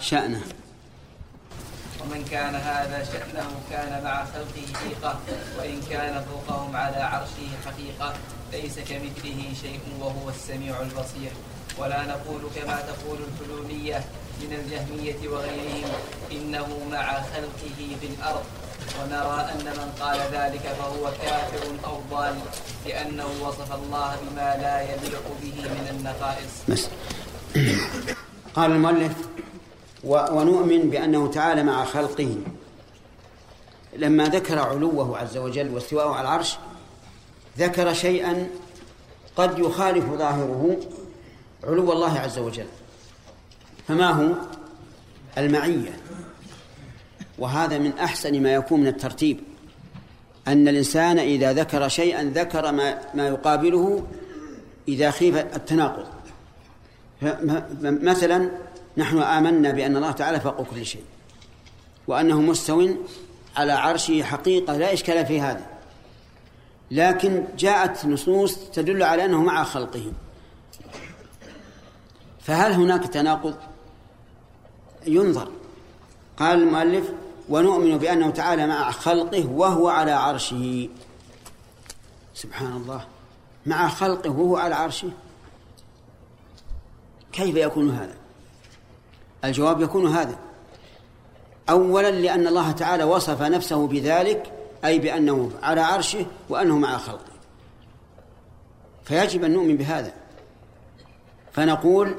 شأنه. ومن كان هذا شأنه كان مع خلقه ثقة وإن كان فوقهم على عرشه حقيقة ليس كمثله شيء وهو السميع البصير. ولا نقول كما تقول الحلولية من الجهمية وغيرهم إنه مع خلقه في الأرض. ونرى أن من قال ذلك فهو كافر أو ضال لأنه وصف الله بما لا يليق به من النقائص. قال المؤلف ونؤمن بأنه تعالى مع خلقه. لما ذكر علوه عز وجل واستواءه على العرش ذكر شيئا قد يخالف ظاهره علو الله عز وجل. فما هو؟ المعية. وهذا من أحسن ما يكون من الترتيب. أن الإنسان إذا ذكر شيئا ذكر ما, ما يقابله إذا خيف التناقض. مثلا نحن آمنا بأن الله تعالى فوق كل شيء وأنه مستو على عرشه حقيقة لا إشكال في هذا لكن جاءت نصوص تدل على أنه مع خلقه فهل هناك تناقض؟ ينظر. قال المؤلف ونؤمن بأنه تعالى مع خلقه وهو على عرشه. سبحان الله. مع خلقه وهو على عرشه. كيف يكون هذا؟ الجواب يكون هذا. اولا لأن الله تعالى وصف نفسه بذلك أي بأنه على عرشه وأنه مع خلقه. فيجب أن نؤمن بهذا. فنقول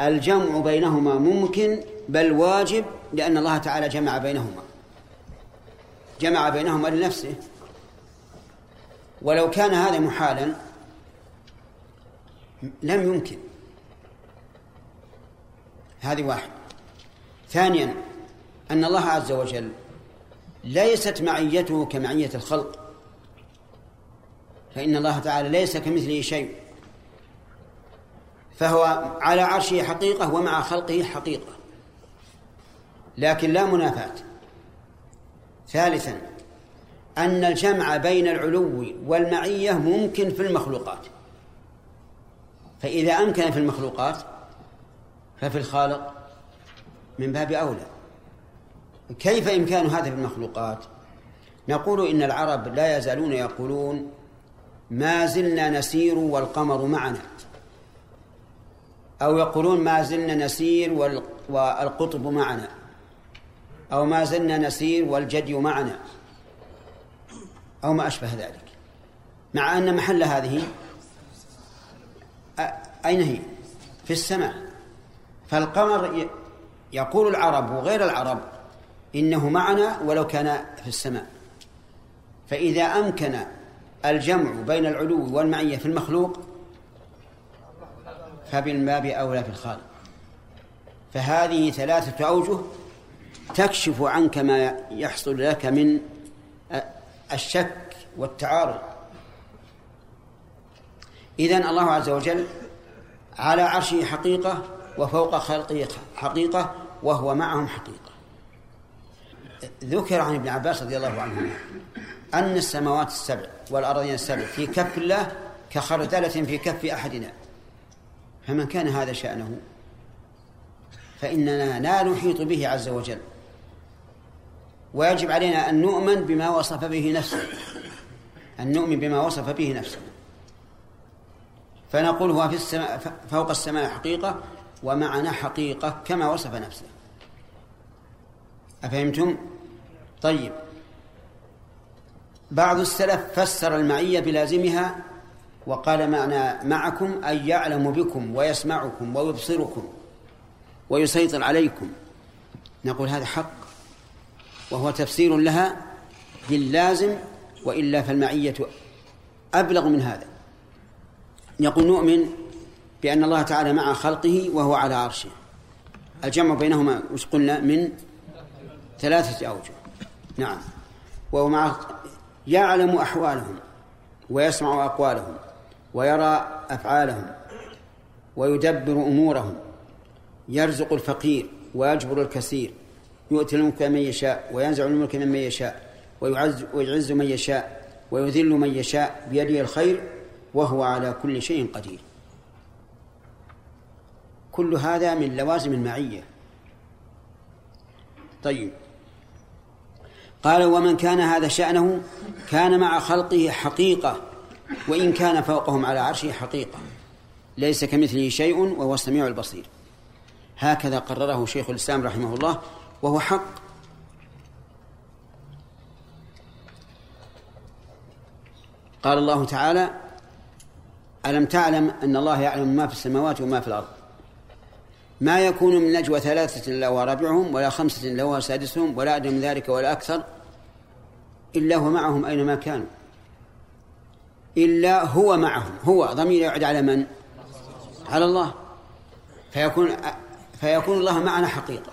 الجمع بينهما ممكن بل واجب لأن الله تعالى جمع بينهما. جمع بينهما لنفسه. ولو كان هذا محالا لم يمكن. هذه واحد. ثانيا أن الله عز وجل ليست معيته كمعية الخلق. فإن الله تعالى ليس كمثله شيء. فهو على عرشه حقيقة ومع خلقه حقيقة. لكن لا منافاة. ثالثا أن الجمع بين العلو والمعية ممكن في المخلوقات. فإذا أمكن في المخلوقات ففي الخالق من باب أولى. كيف إمكان هذا في المخلوقات؟ نقول إن العرب لا يزالون يقولون ما زلنا نسير والقمر معنا. أو يقولون ما زلنا نسير والقطب معنا. أو ما زلنا نسير والجدي معنا. أو ما أشبه ذلك. مع أن محل هذه أين هي؟ في السماء. فالقمر يقول العرب وغير العرب إنه معنا ولو كان في السماء. فإذا أمكن الجمع بين العلو والمعية في المخلوق فبالباب أولى في الخالق. فهذه ثلاثة أوجه تكشف عنك ما يحصل لك من الشك والتعارض. إذن الله عز وجل على عرشه حقيقة وفوق خلقه حقيقة وهو معهم حقيقة. ذكر عن ابن عباس رضي الله عنه أن السماوات السبع والأرضين السبع في كف الله كخردلة في كف أحدنا. فمن كان هذا شأنه؟ فإننا لا نحيط به عز وجل. ويجب علينا أن نؤمن بما وصف به نفسه. أن نؤمن بما وصف به نفسه. فنقول هو في السماء فوق السماء حقيقة ومعنا حقيقة كما وصف نفسه. أفهمتم؟ طيب. بعض السلف فسر المعية بلازمها وقال معنى معكم أي يعلم بكم ويسمعكم ويبصركم ويسيطر عليكم. نقول هذا حق وهو تفسير لها باللازم وإلا فالمعية أبلغ من هذا. يقول نؤمن بأن الله تعالى مع خلقه وهو على عرشه. الجمع بينهما وش قلنا من ثلاثة أوجه. نعم. وهو مع يعلم أحوالهم ويسمع أقوالهم ويرى أفعالهم ويدبر أمورهم. يرزق الفقير ويجبر الكثير يؤتي الملك من يشاء وينزع الملك ممن يشاء ويعز, ويعز من يشاء ويذل من يشاء بيده الخير وهو على كل شيء قدير. كل هذا من لوازم المعية. طيب. قال ومن كان هذا شأنه كان مع خلقه حقيقة وإن كان فوقهم على عرشه حقيقة. ليس كمثله شيء وهو السميع البصير. هكذا قرره شيخ الإسلام رحمه الله وهو حق. قال الله تعالى ألم تعلم أن الله يعلم ما في السماوات وما في الأرض؟ ما يكون من نجوى ثلاثة إلا هو رابعهم ولا خمسة إلا سادسهم ولا أدنى من ذلك ولا أكثر إلا هو معهم أينما كانوا. إلا هو معهم. هو ضمير يعد على من؟ على الله. فيكون فيكون الله معنا حقيقة.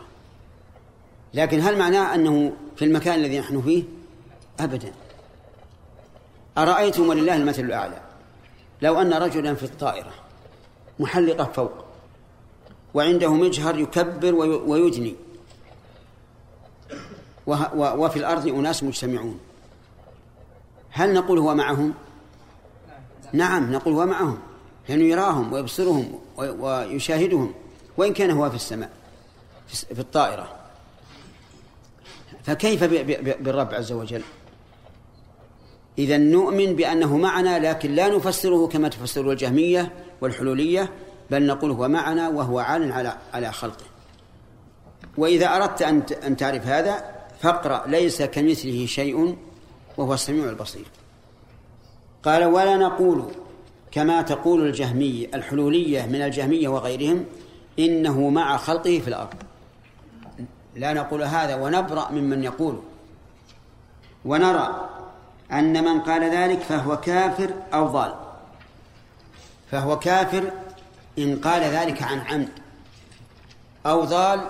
لكن هل معناه أنه في المكان الذي نحن فيه؟ أبدا. أرأيتم ولله المثل الأعلى. لو أن رجلا في الطائرة محلقة فوق وعنده مجهر يكبر ويدني. وفي الأرض أناس مجتمعون. هل نقول هو معهم؟ نعم نقول هو معهم. لأنه يراهم ويبصرهم ويشاهدهم. وإن كان هو في السماء في الطائرة. فكيف بالرب عز وجل؟ إذا نؤمن بأنه معنا لكن لا نفسره كما تفسره الجهمية والحلولية. بل نقول هو معنا وهو عال على على خلقه. وإذا أردت أن أن تعرف هذا فاقرأ ليس كمثله شيء وهو السميع البصير. قال ولا نقول كما تقول الجهمية الحلولية من الجهمية وغيرهم إنه مع خلقه في الأرض. لا نقول هذا ونبرأ ممن يقول. ونرى أن من قال ذلك فهو كافر أو ضال. فهو كافر إن قال ذلك عن عمد أو ضال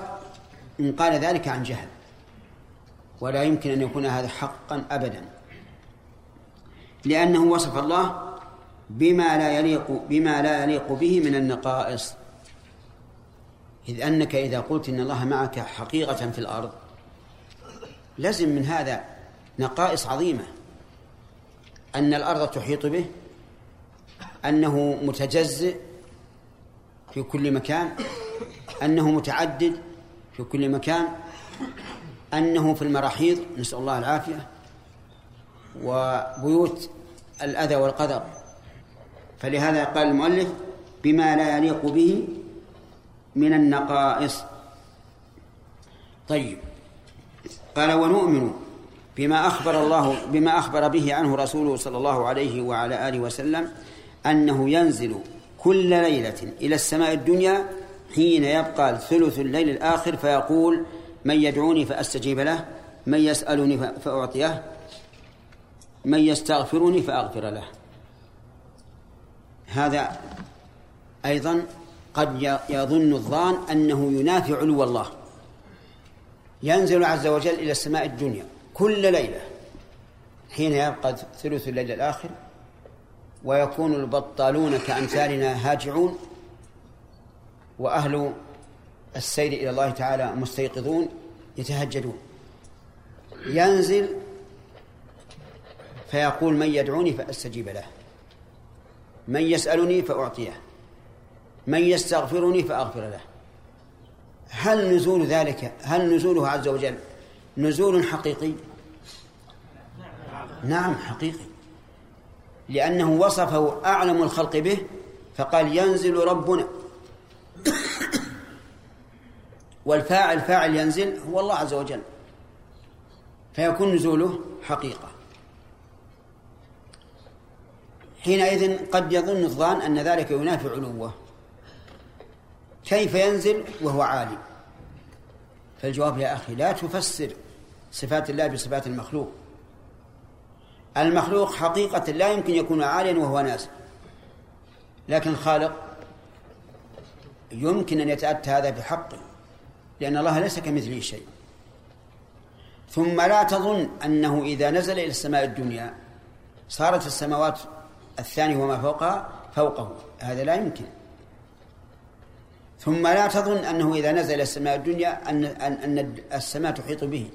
إن قال ذلك عن جهل. ولا يمكن أن يكون هذا حقا أبدا. لأنه وصف الله بما لا يليق بما لا يليق به من النقائص. إذ أنك إذا قلت إن الله معك حقيقة في الأرض لزم من هذا نقائص عظيمة. أن الأرض تحيط به أنه متجزئ في كل مكان أنه متعدد في كل مكان أنه في المراحيض نسأل الله العافية وبيوت الأذى والقدر. فلهذا قال المؤلف بما لا يليق به من النقائص. طيب. قال ونؤمن بما أخبر الله بما أخبر به عنه رسوله صلى الله عليه وعلى آله وسلم أنه ينزل كل ليلة إلى السماء الدنيا حين يبقى ثلث الليل الآخر فيقول من يدعوني فأستجيب له من يسألني فأعطيه من يستغفرني فأغفر له. هذا أيضا قد يظن الظان أنه ينافي علو الله ينزل عز وجل إلى السماء الدنيا كل ليلة حين يبقى ثلث الليل الآخر ويكون البطالون كأمثالنا هاجعون وأهل السير إلى الله تعالى مستيقظون يتهجدون. ينزل فيقول من يدعوني فأستجيب له. من يسألني فأعطيه. من يستغفرني فأغفر له. هل نزول ذلك هل نزوله عز وجل نزول حقيقي؟ نعم حقيقي. لأنه وصفه أعلم الخلق به فقال ينزل ربنا. والفاعل فاعل ينزل هو الله عز وجل فيكون نزوله حقيقة. حينئذ قد يظن الظان أن ذلك ينافي علوه كيف ينزل؟ وهو عالي فالجواب يا أخي لا تفسر صفات الله بصفات المخلوق. المخلوق حقيقة لا يمكن يكون عاليا وهو نازل لكن الخالق يمكن أن يتأتى هذا بحقه لأن الله ليس كمثله شيء. ثم لا تظن أنه إذا نزل إلى السماء الدنيا صارت السماوات الثانية وما فوقها فوقه. هذا لا يمكن. ثم لا تظن أنه إذا نزل إلى السماء الدنيا أن أن السماء تحيط به.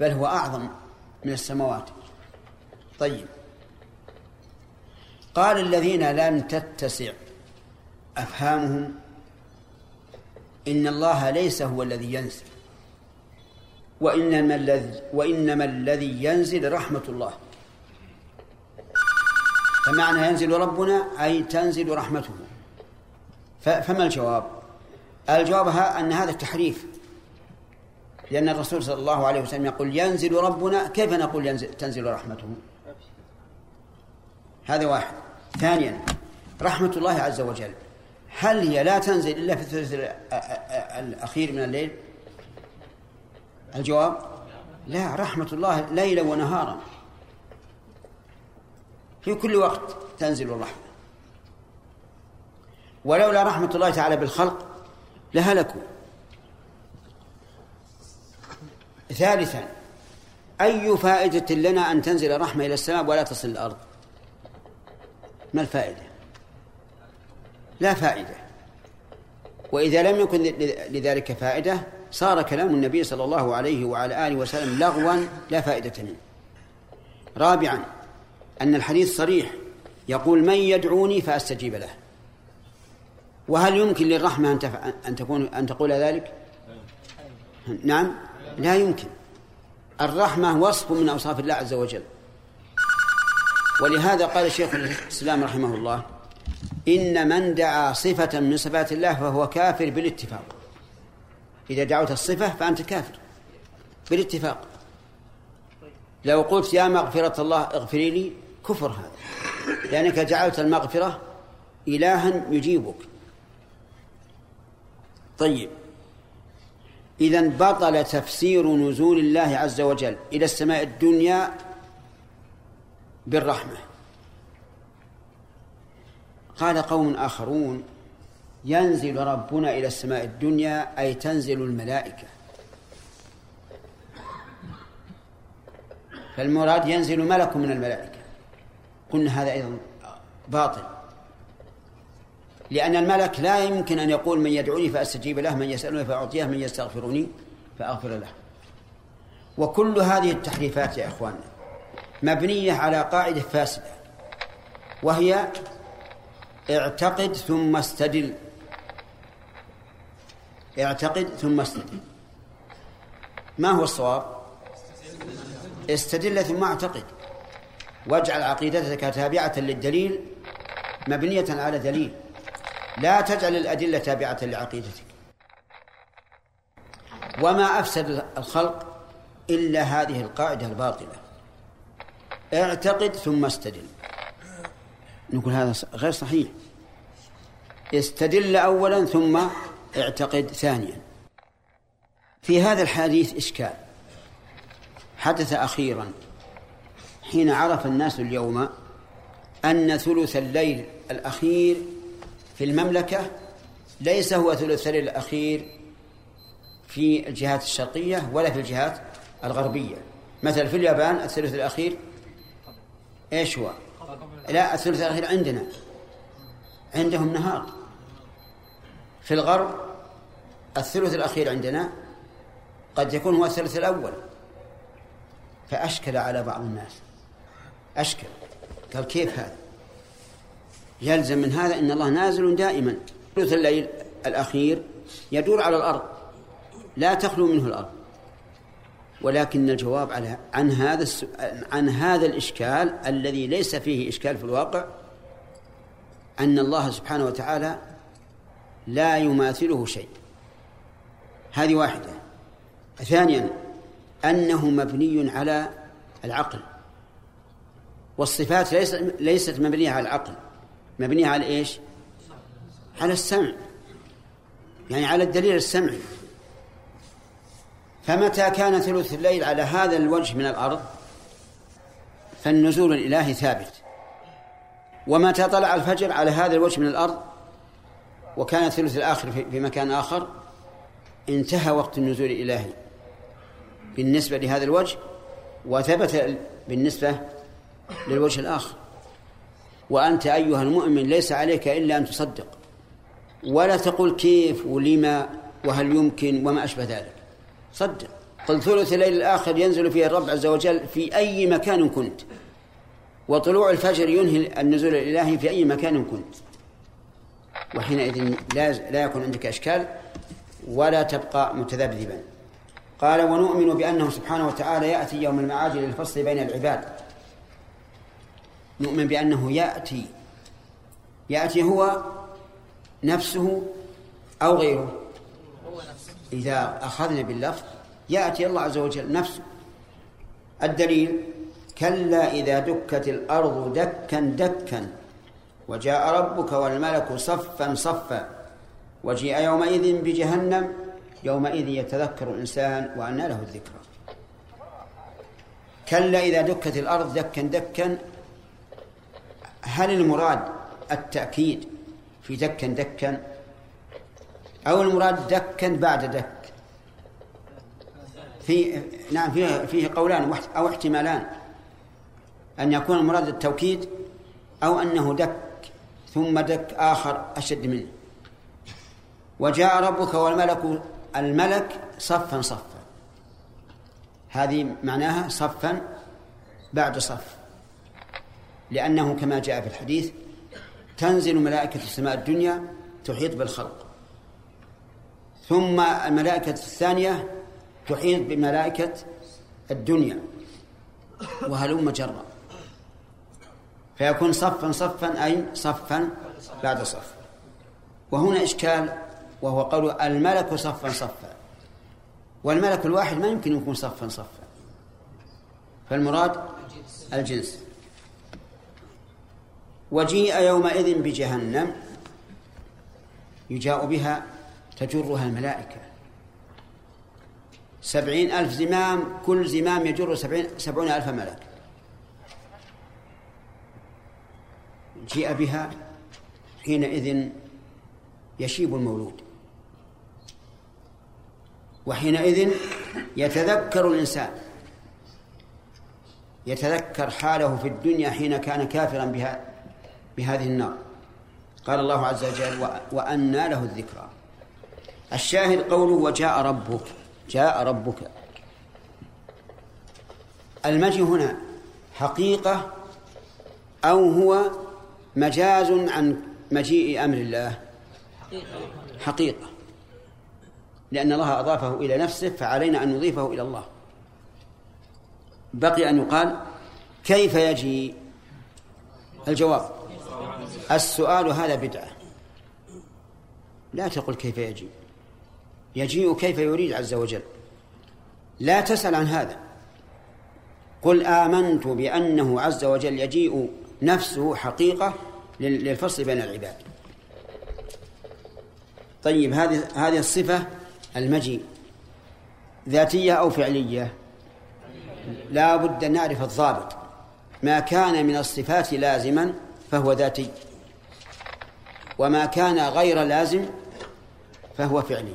بل هو أعظم. من السماوات. طيب. قال الذين لم تتسع أفهامهم إن الله ليس هو الذي ينزل وإنما الذي وإنما الذي ينزل رحمة الله. فمعنى ينزل ربنا أي تنزل رحمته. فما الجواب؟ الجواب أن هذا التحريف لأن الرسول صلى الله عليه وسلم يقول ينزل ربنا كيف نقول ينزل تنزل رحمته؟ هذا واحد. ثانيا رحمة الله عز وجل. هل هي لا تنزل إلا في الثلث الأخير من الليل؟ الجواب؟ لا رحمة الله ليلا ونهارا. في كل وقت تنزل الرحمة. ولولا رحمة الله تعالى بالخلق لهلكوا. ثالثا أي فائدة لنا أن تنزل رحمة إلى السماء ولا تصل الأرض؟ ما الفائدة؟ لا فائدة. وإذا لم يكن لذلك فائدة صار كلام النبي صلى الله عليه وعلى آله وسلم لغوا لا فائدة منه. رابعا أن الحديث صريح. يقول من يدعوني فأستجيب له. وهل يمكن للرحمة أن أن تكون أن تقول ذلك؟ نعم. لا يمكن. الرحمة وصف من أوصاف الله عز وجل. ولهذا قال شيخ الإسلام رحمه الله إن من دعا صفة من صفات الله فهو كافر بالاتفاق. إذا دعوت الصفة فأنت كافر بالاتفاق. لو قلت يا مغفرة الله اغفري لي كفر هذا. لأنك جعلت المغفرة إلها يجيبك. طيب. إذا بطل تفسير نزول الله عز وجل إلى السماء الدنيا بالرحمة. قال قوم آخرون ينزل ربنا إلى السماء الدنيا أي تنزل الملائكة. فالمراد ينزل ملك من الملائكة. قلنا هذا أيضا باطل. لأن الملك لا يمكن أن يقول من يدعوني فأستجيب له من يسألني فأعطيه من يستغفرني فأغفر له. وكل هذه التحريفات يا إخواننا مبنية على قاعدة فاسدة وهي اعتقد ثم استدل. اعتقد ثم استدل. ما هو الصواب؟ استدل ثم اعتقد. واجعل عقيدتك تابعة للدليل مبنية على دليل. لا تجعل الأدلة تابعة لعقيدتك. وما أفسد الخلق إلا هذه القاعدة الباطلة. اعتقد ثم استدل. نقول هذا غير صحيح. استدل أولا ثم اعتقد ثانيا. في هذا الحديث إشكال. حدث أخيرا حين عرف الناس اليوم أن ثلث الليل الأخير في المملكة ليس هو ثلث الليل الأخير في الجهات الشرقية ولا في الجهات الغربية. مثلا في اليابان الثلث الأخير إيش هو؟ لا الثلث الأخير عندنا. عندهم نهار في الغرب الثلث الأخير عندنا قد يكون هو الثلث الأول. فأشكل على بعض الناس. أشكل. قال كيف هذا؟ يلزم من هذا أن الله نازل دائما. ثلث الليل الأخير يدور على الأرض. لا تخلو منه الأرض. ولكن الجواب على عن هذا عن هذا الإشكال الذي ليس فيه إشكال في الواقع أن الله سبحانه وتعالى لا يماثله شيء. هذه واحدة. ثانيا أنه مبني على العقل. والصفات ليست ليست مبنية على العقل. مبنية على إيش؟ على السمع. يعني على الدليل السمعي. فمتى كان ثلث الليل على هذا الوجه من الأرض؟ فالنزول الإلهي ثابت. ومتى طلع الفجر على هذا الوجه من الأرض؟ وكان الثلث الآخر في مكان آخر؟ انتهى وقت النزول الإلهي. بالنسبة لهذا الوجه وثبت بالنسبة للوجه الآخر. وأنت أيها المؤمن ليس عليك إلا أن تصدق. ولا تقول كيف ولما وهل يمكن وما أشبه ذلك. صدق. قل ثلث الليل الآخر ينزل فيه الرب عز وجل في أي مكان كنت. وطلوع الفجر ينهي النزول الإلهي في أي مكان كنت. وحينئذ لا لا يكون عندك أشكال ولا تبقى متذبذبا. قال ونؤمن بأنه سبحانه وتعالى يأتي يوم المعاد للفصل بين العباد. نؤمن بأنه يأتي يأتي هو نفسه أو غيره. إذا أخذنا باللفظ يأتي الله عز وجل نفسه. الدليل كلا إذا دكت الأرض دكا دكا وجاء ربك والملك صفا صفا وجيء يومئذ بجهنم يومئذ يتذكر الإنسان وأنى له الذكرى. كلا إذا دكت الأرض دكا دكا هل المراد التأكيد في دكا دكا أو المراد دكا بعد دك؟ في نعم فيه فيه قولان أو احتمالان. أن يكون المراد التوكيد أو أنه دك ثم دك آخر أشد منه. وجاء ربك والملك الملك صفا صفا. هذه معناها صفا بعد صف. لأنه كما جاء في الحديث تنزل ملائكة السماء الدنيا تحيط بالخلق. ثم الملائكة الثانية تحيط بملائكة الدنيا. وهلم جرا. فيكون صفا صفا أي صفا بعد صف. وهنا إشكال وهو قول الملك صفا صفا. والملك الواحد ما يمكن يكون صفا صفا. فالمراد الجنس. وجيء يومئذ بجهنم. يجاء بها تجرها الملائكة. سبعين ألف زمام كل زمام يجر سبعين, سبعون ألف ملك. جيء بها حينئذ يشيب المولود. وحينئذ يتذكر الإنسان. يتذكر حاله في الدنيا حين كان كافرا بها. بهذه النار. قال الله عز وجل وأنى له الذكرى. الشاهد قوله وجاء ربك. جاء ربك. المجيء هنا حقيقة أو هو مجاز عن مجيء أمر الله؟ حقيقة. لأن الله أضافه إلى نفسه فعلينا أن نضيفه إلى الله. بقي أن يقال كيف يجي الجواب السؤال هذا بدعة. لا تقل كيف يجي يجيء كيف يريد عز وجل. لا تسأل عن هذا. قل آمنت بأنه عز وجل يجيء نفسه حقيقة للفصل بين العباد. طيب هذه هذه الصفة المجيء. ذاتية أو فعلية؟ لا بد أن نعرف الضابط. ما كان من الصفات لازما فهو ذاتي. وما كان غير لازم فهو فعلي.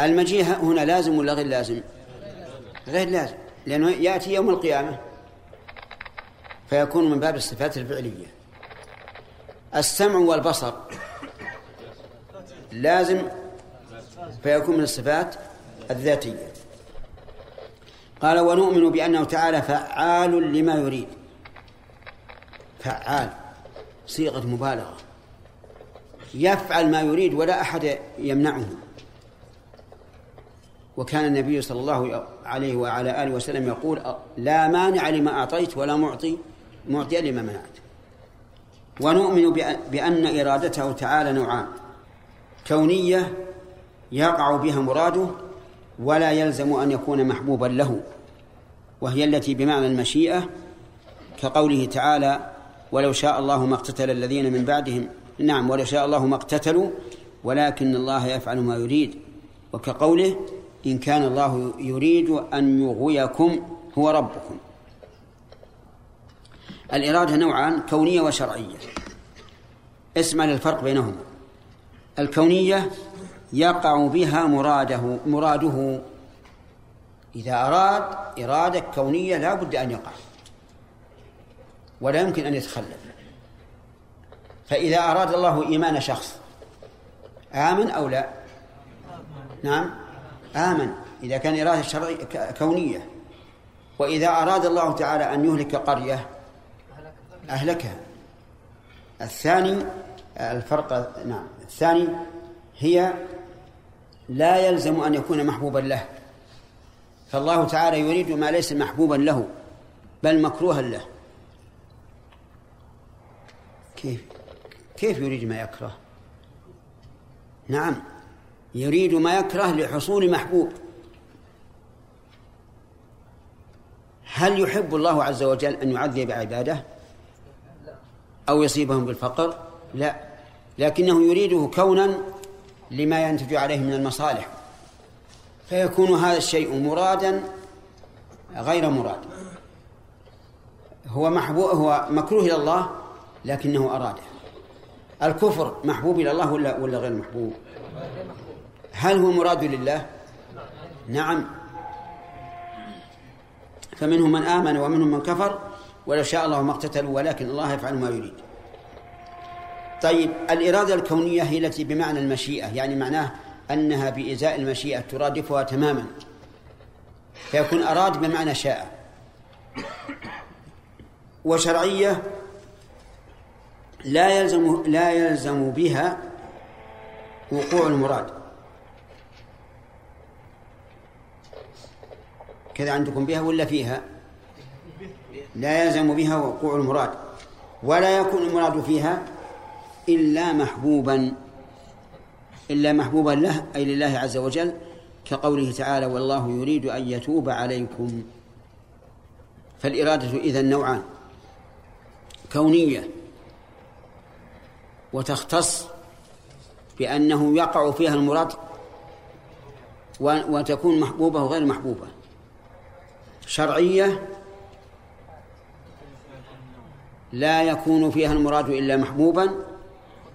المجيء هنا لازم ولا غير لازم؟ غير لازم لأنه يأتي يوم القيامة فيكون من باب الصفات الفعلية. السمع والبصر لازم فيكون من الصفات الذاتية. قال ونؤمن بأنه تعالى فعال لما يريد. فعال صيغة مبالغة. يفعل ما يريد ولا أحد يمنعه. وكان النبي صلى الله عليه وعلى آله وسلم يقول لا مانع لما أعطيت ولا معطي معطي لما منعت. ونؤمن بأن إرادته تعالى نوعان. كونية يقع بها مراده ولا يلزم أن يكون محبوبا له. وهي التي بمعنى المشيئة كقوله تعالى ولو شاء الله ما اقتتل الذين من بعدهم نعم ولو شاء الله ما اقتتلوا ولكن الله يفعل ما يريد. وكقوله إن كان الله يريد أن يغويكم هو ربكم. الإرادة نوعان كونية وشرعية. اسمع للفرق بينهما. الكونية يقع بها مراده مراده. إذا أراد إرادة كونية لا بد أن يقع ولا يمكن أن يتخلف. فإذا أراد الله إيمان شخص آمن أو لا؟ نعم. آمن إذا كان إرادة شرعية كونية. وإذا أراد الله تعالى أن يهلك قرية أهلكها. الثاني الفرق نعم. الثاني هي لا يلزم أن يكون محبوبا له. فالله تعالى يريد ما ليس محبوبا له بل مكروها له. كيف؟ كيف يريد ما يكره؟ نعم يريد ما يكره لحصول محبوب. هل يحب الله عز وجل أن يعذب عباده أو يصيبهم بالفقر؟ لا لكنه يريده كونا لما ينتج عليه من المصالح فيكون هذا الشيء مرادا غير مراد. هو محبوب هو مكروه إلى الله لكنه أراده. الكفر محبوب إلى الله ولا ولا غير محبوب؟ هل هو مراد لله؟ نعم. فمنهم من آمن ومنهم من كفر ولو شاء الله ما اقتتلوا ولكن الله يفعل ما يريد. طيب الإرادة الكونية هي التي بمعنى المشيئة يعني معناه أنها بإزاء المشيئة ترادفها تماما. فيكون أراد بمعنى شاء. وشرعية لا يلزم لا يلزم بها وقوع المراد. كذا عندكم بها ولا فيها؟ لا يلزم بها وقوع المراد. ولا يكون المراد فيها إلا محبوبا إلا محبوبا له أي لله عز وجل كقوله تعالى والله يريد أن يتوب عليكم. فالإرادة إذا نوعان كونية وتختص بأنه يقع فيها المراد وتكون محبوبة وغير محبوبة. شرعية لا يكون فيها المراد إلا محبوبا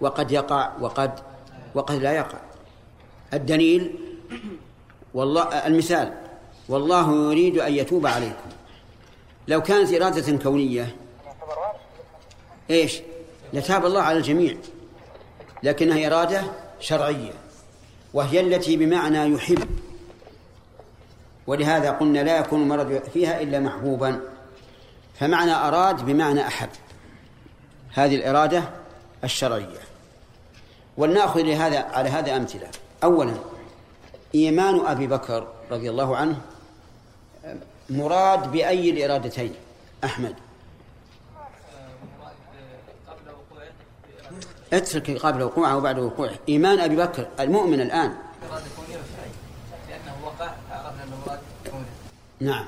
وقد يقع وقد وقد لا يقع. الدليل والله المثال والله يريد أن يتوب عليكم. لو كانت إرادة كونية إيش؟ لتاب الله على الجميع لكنها إرادة شرعية وهي التي بمعنى يحب. ولهذا قلنا لا يكون المرض فيها إلا محبوبا. فمعنى أراد بمعنى أحب. هذه الإرادة الشرعية. ولنأخذ لهذا على هذا أمثلة. أولا إيمان أبي بكر رضي الله عنه مراد بأي الإرادتين؟ أحمد. اترك قبل وقوعه وبعد وقوعه. إيمان أبي بكر المؤمن الآن. لأنه وقع عرفنا أنه نعم.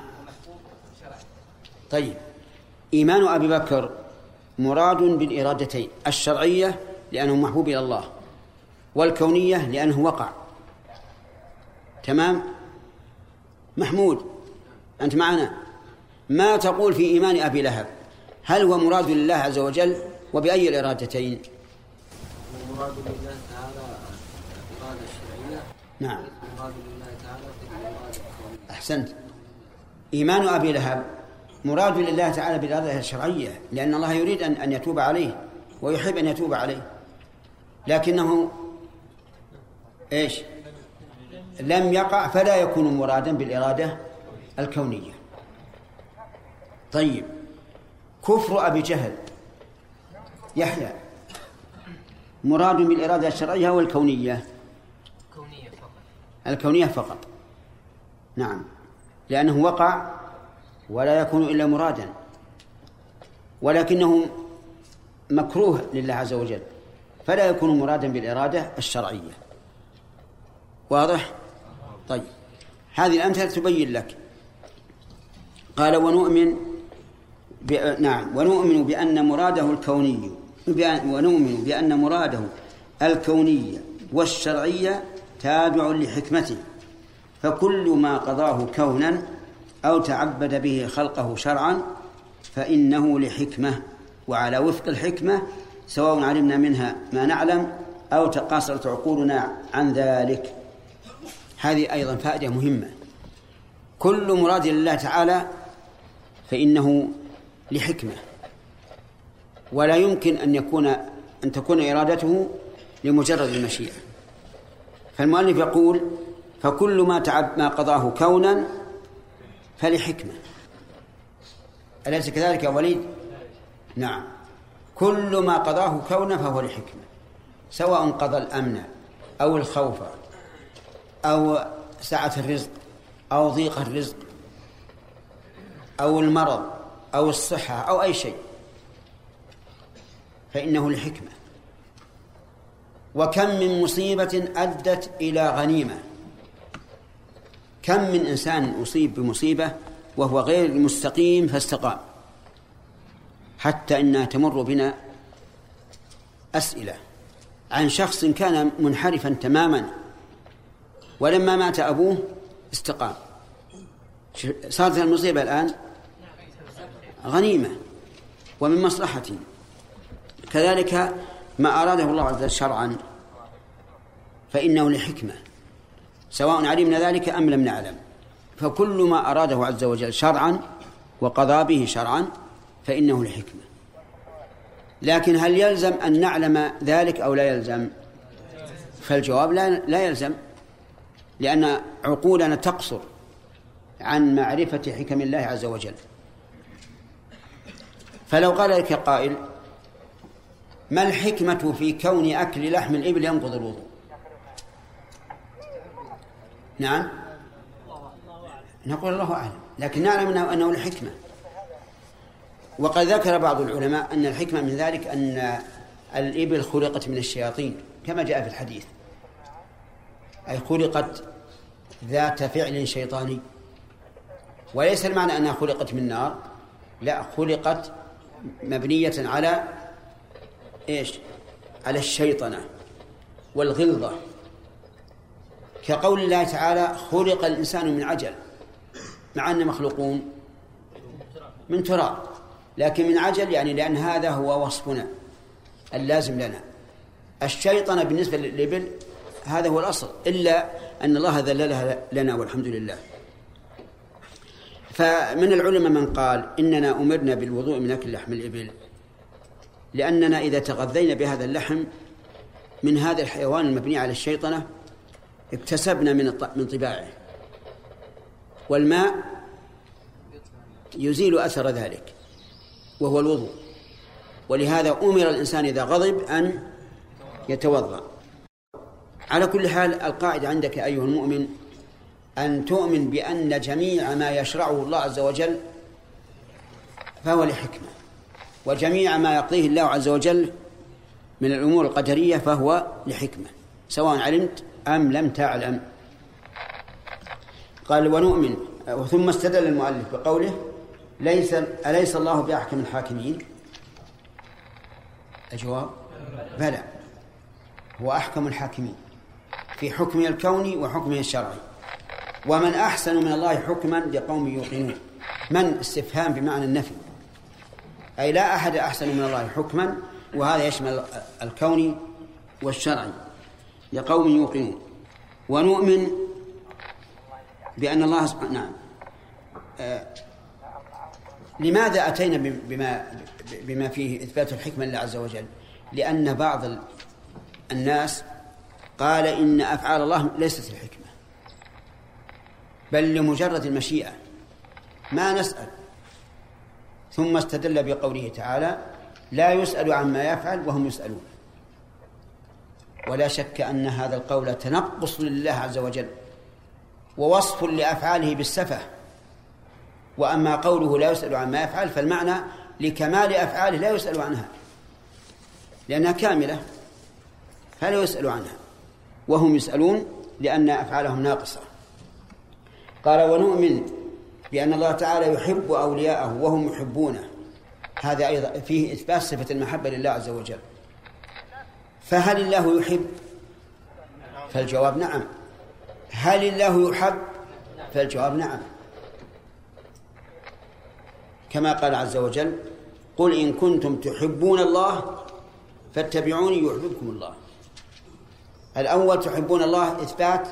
طيب. إيمان أبي بكر مراد بالإرادتين. الشرعية لأنه محبوب إلى الله. والكونية لأنه وقع. تمام؟ محمود أنت معنا؟ ما تقول في إيمان أبي لهب؟ هل هو مراد لله عز وجل؟ وبأي الإرادتين؟ مراد لله تعالى الإرادة الشرعية. نعم. مراد لله تعالى الإرادة أحسنت. إيمان أبي لهب مراد لله تعالى بالإرادة الشرعية لأن الله يريد أن أن يتوب عليه ويحب أن يتوب عليه. لكنه إيش؟ لم يقع فلا يكون مرادا بالإرادة الكونية. طيب. كفر أبي جهل يحيى مراد بالإرادة الشرعية والكونية الكونية. فقط. الكونية فقط. نعم. لأنه وقع ولا يكون إلا مرادا. ولكنه مكروه لله عز وجل. فلا يكون مرادا بالإرادة الشرعية. واضح؟ طيب. هذه الأمثلة تبين لك. قال ونؤمن نعم. ونؤمن بأن مراده الكوني. ونؤمن بأن مراده الكونية والشرعية تابع لحكمته. فكل ما قضاه كونا أو تعبد به خلقه شرعا فإنه لحكمة وعلى وفق الحكمة سواء علمنا منها ما نعلم أو تقاصرت عقولنا عن ذلك. هذه أيضا فائدة مهمة. كل مراد لله تعالى فإنه لحكمة. ولا يمكن أن يكون أن تكون إرادته لمجرد المشيئة. فالمؤلف يقول فكل ما تعب ما قضاه كونا فلحكمة. أليس كذلك يا وليد؟ نعم. كل ما قضاه كونا فهو لحكمة. سواء قضى الأمن أو الخوف أو سعة الرزق أو ضيق الرزق أو المرض أو الصحة أو أي شيء. فإنه لحكمة. وكم من مصيبة أدت إلى غنيمة. كم من إنسان أصيب بمصيبة وهو غير مستقيم فاستقام. حتى إنها تمر بنا أسئلة عن شخص كان منحرفا تماما ولما مات أبوه استقام. صارت المصيبة الآن غنيمة ومن مصلحته كذلك ما أراده الله عز وجل شرعا فإنه لحكمة سواء علمنا ذلك أم لم نعلم. فكل ما أراده عز وجل شرعا وقضى به شرعا فإنه لحكمة. لكن هل يلزم أن نعلم ذلك أو لا يلزم؟ فالجواب لا, لا يلزم لأن عقولنا تقصر عن معرفة حكم الله عز وجل. فلو قال لك قائل ما الحكمة في كون أكل لحم الإبل ينقض الوضوء؟ نعم. نقول الله أعلم لكن نعلم أنه, الحكمة. وقد ذكر بعض العلماء أن الحكمة من ذلك أن الإبل خلقت من الشياطين كما جاء في الحديث. أي خلقت ذات فعل شيطاني. وليس المعنى أنها خلقت من نار لا خلقت مبنية على إيش؟ على الشيطنة والغلظة. كقول الله تعالى خلق الإنسان من عجل مع أن مخلوقون من تراب لكن من عجل يعني لأن هذا هو وصفنا اللازم لنا. الشيطنة بالنسبة للإبل هذا هو الأصل إلا أن الله ذللها لنا والحمد لله. فمن العلماء من قال إننا أمرنا بالوضوء من أكل لحم الإبل. لأننا إذا تغذينا بهذا اللحم من هذا الحيوان المبني على الشيطنة اكتسبنا من من طباعه. والماء يزيل أثر ذلك وهو الوضوء. ولهذا أمر الإنسان إذا غضب أن يتوضأ. على كل حال القاعدة عندك أيها المؤمن أن تؤمن بأن جميع ما يشرعه الله عز وجل فهو لحكمة. وجميع ما يقضيه الله عز وجل من الأمور القدرية فهو لحكمة سواء علمت أم لم تعلم. قال ونؤمن. ثم استدل المؤلف بقوله ليس أليس الله بأحكم الحاكمين؟ الجواب بلى هو أحكم الحاكمين في حكمه الكوني وحكمه الشرعي. ومن أحسن من الله حكما لقوم يوقنون. من؟ استفهام بمعنى النفي. أي لا أحد أحسن من الله حكما وهذا يشمل الكوني والشرعي لقوم يوقنون. ونؤمن بأن الله سبحانه نعم. آه لماذا أتينا بما بما فيه إثبات الحكمة لله عز وجل؟ لأن بعض الناس قال إن أفعال الله ليست الحكمة بل لمجرد المشيئة. ما نسأل؟ ثم استدل بقوله تعالى لا يسأل عما يفعل وهم يسألون. ولا شك أن هذا القول تنقص لله عز وجل ووصف لأفعاله بالسفة. وأما قوله لا يسأل عما يفعل فالمعنى لكمال أفعاله لا يسأل عنها لأنها كاملة فلا يسأل عنها. وهم يسألون لأن أفعالهم ناقصة. قال ونؤمن بأن الله تعالى يحب أولياءه وهم يحبونه. هذا أيضا فيه إثبات صفة المحبة لله عز وجل. فهل الله يحب؟ فالجواب نعم. هل الله يحب؟ فالجواب نعم. كما قال عز وجل قل إن كنتم تحبون الله فاتبعوني يحببكم الله. الأول تحبون الله إثبات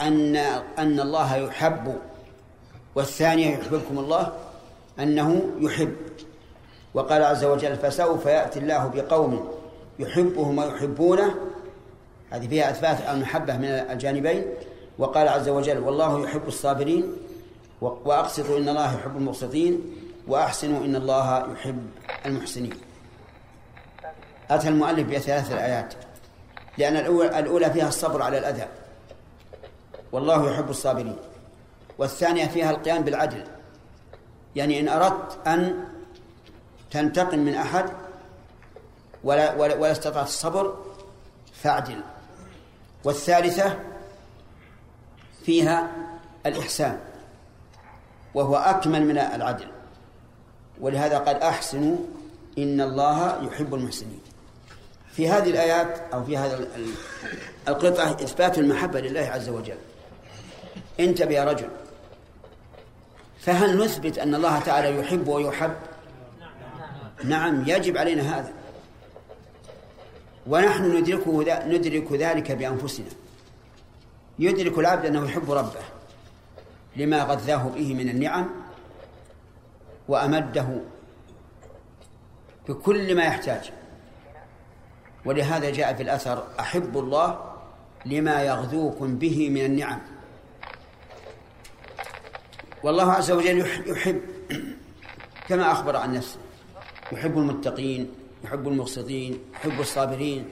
أن أن الله يحب والثانية يحببكم الله أنه يحب. وقال عز وجل فسوف يأتي الله بقوم يحبهم ويحبونه. هذه فيها إثبات المحبة من الجانبين. وقال عز وجل والله يحب الصابرين وأقسطوا إن الله يحب المقسطين وأحسنوا إن الله يحب المحسنين. أتى المؤلف بثلاث الآيات لأن الأولى فيها الصبر على الأذى. والله يحب الصابرين. والثانية فيها القيام بالعدل. يعني إن أردت أن تنتقم من أحد ولا, ولا, ولا استطعت الصبر فاعدل. والثالثة فيها الإحسان وهو أكمل من العدل. ولهذا قال أحسنوا إن الله يحب المحسنين. في هذه الآيات أو في هذا القطعة إثبات المحبة لله عز وجل. انتبه يا رجل. فهل نثبت أن الله تعالى يحب ويحب؟ نعم يجب علينا هذا. ونحن ندركه ندرك ذلك بأنفسنا. يدرك العبد أنه يحب ربه لما غذاه به من النعم وأمده بكل ما يحتاج. ولهذا جاء في الأثر أحب الله لما يغذوكم به من النعم. والله عز وجل يحب كما أخبر عن نفسه. يحب المتقين يحب المقسطين يحب الصابرين.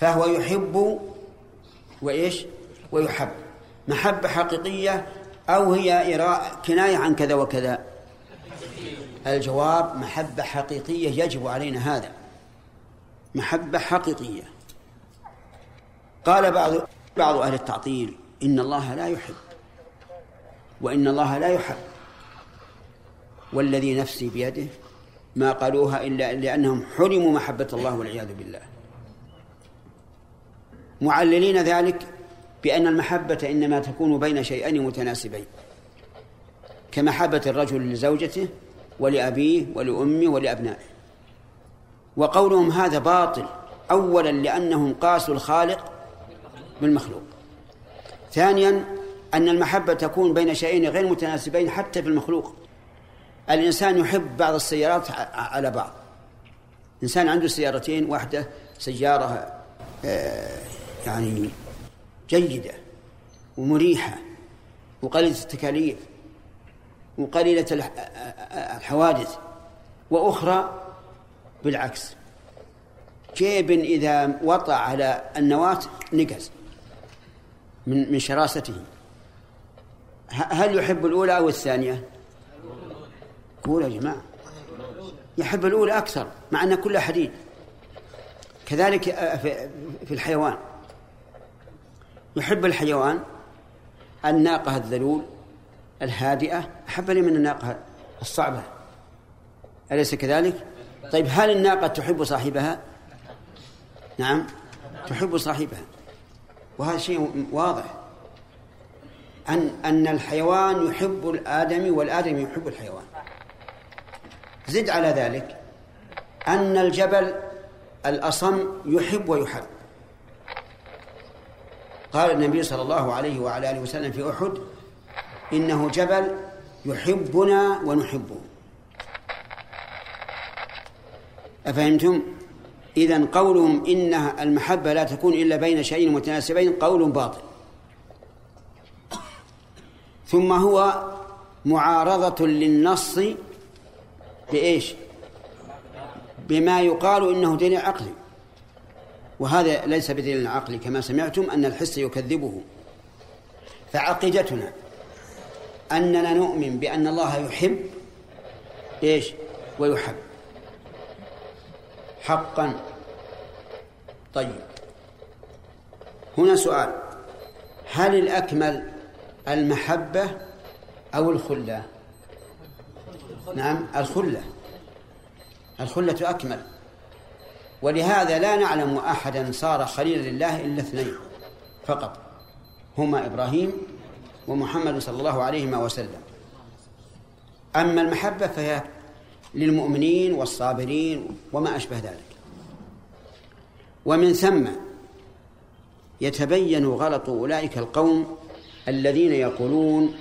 فهو يحب وإيش؟ ويحب. محبة حقيقية أو هي كناية عن كذا وكذا. الجواب محبة حقيقية يجب علينا هذا. محبة حقيقية. قال بعض بعض أهل التعطيل إن الله لا يحب. وإن الله لا يحب والذي نفسي بيده ما قالوها إلا لأنهم حرموا محبة الله والعياذ بالله. معللين ذلك بأن المحبة إنما تكون بين شيئين متناسبين. كمحبة الرجل لزوجته ولأبيه ولأمه ولأبنائه. وقولهم هذا باطل أولا لأنهم قاسوا الخالق بالمخلوق. ثانيا أن المحبة تكون بين شيئين غير متناسبين حتى في المخلوق. الإنسان يحب بعض السيارات على بعض. إنسان عنده سيارتين واحدة سيارة آه، يعني جيدة ومريحة وقليلة التكاليف وقليلة الحوادث وأخرى بالعكس. جيب إذا وطأ على النواة نقز من من شراسته؟ هل يحب الأولى أو الثانية؟ قول يا جماعة. يحب الأولى أكثر مع أن كلها حديد. كذلك في الحيوان. يحب الحيوان الناقة الذلول الهادئة. أحب لي من الناقة الصعبة. أليس كذلك؟ طيب هل الناقة تحب صاحبها؟ نعم تحب صاحبها. وهذا شيء واضح. أن أن الحيوان يحب الآدمي والآدمي يحب الحيوان. زد على ذلك أن الجبل الأصم يحب ويحب. قال النبي صلى الله عليه وعلى آله وسلم في أحد إنه جبل يحبنا ونحبه. أفهمتم؟ إذا قولهم إن المحبة لا تكون إلا بين شيئين متناسبين قول باطل. ثم هو معارضة للنص بإيش؟ بما يقال إنه دليل عقلي. وهذا ليس بدليل عقلي كما سمعتم أن الحس يكذبه. فعقيدتنا أننا نؤمن بأن الله يحب إيش؟ ويحب. حقا. طيب. هنا سؤال. هل الأكمل المحبة أو الخلة. نعم الخلة. الخلة أكمل. ولهذا لا نعلم أحدا صار خليلا لله إلا اثنين فقط هما إبراهيم ومحمد صلى الله عليه وسلم. أما المحبة فهي للمؤمنين والصابرين وما أشبه ذلك. ومن ثم يتبين غلط أولئك القوم الذين يقولون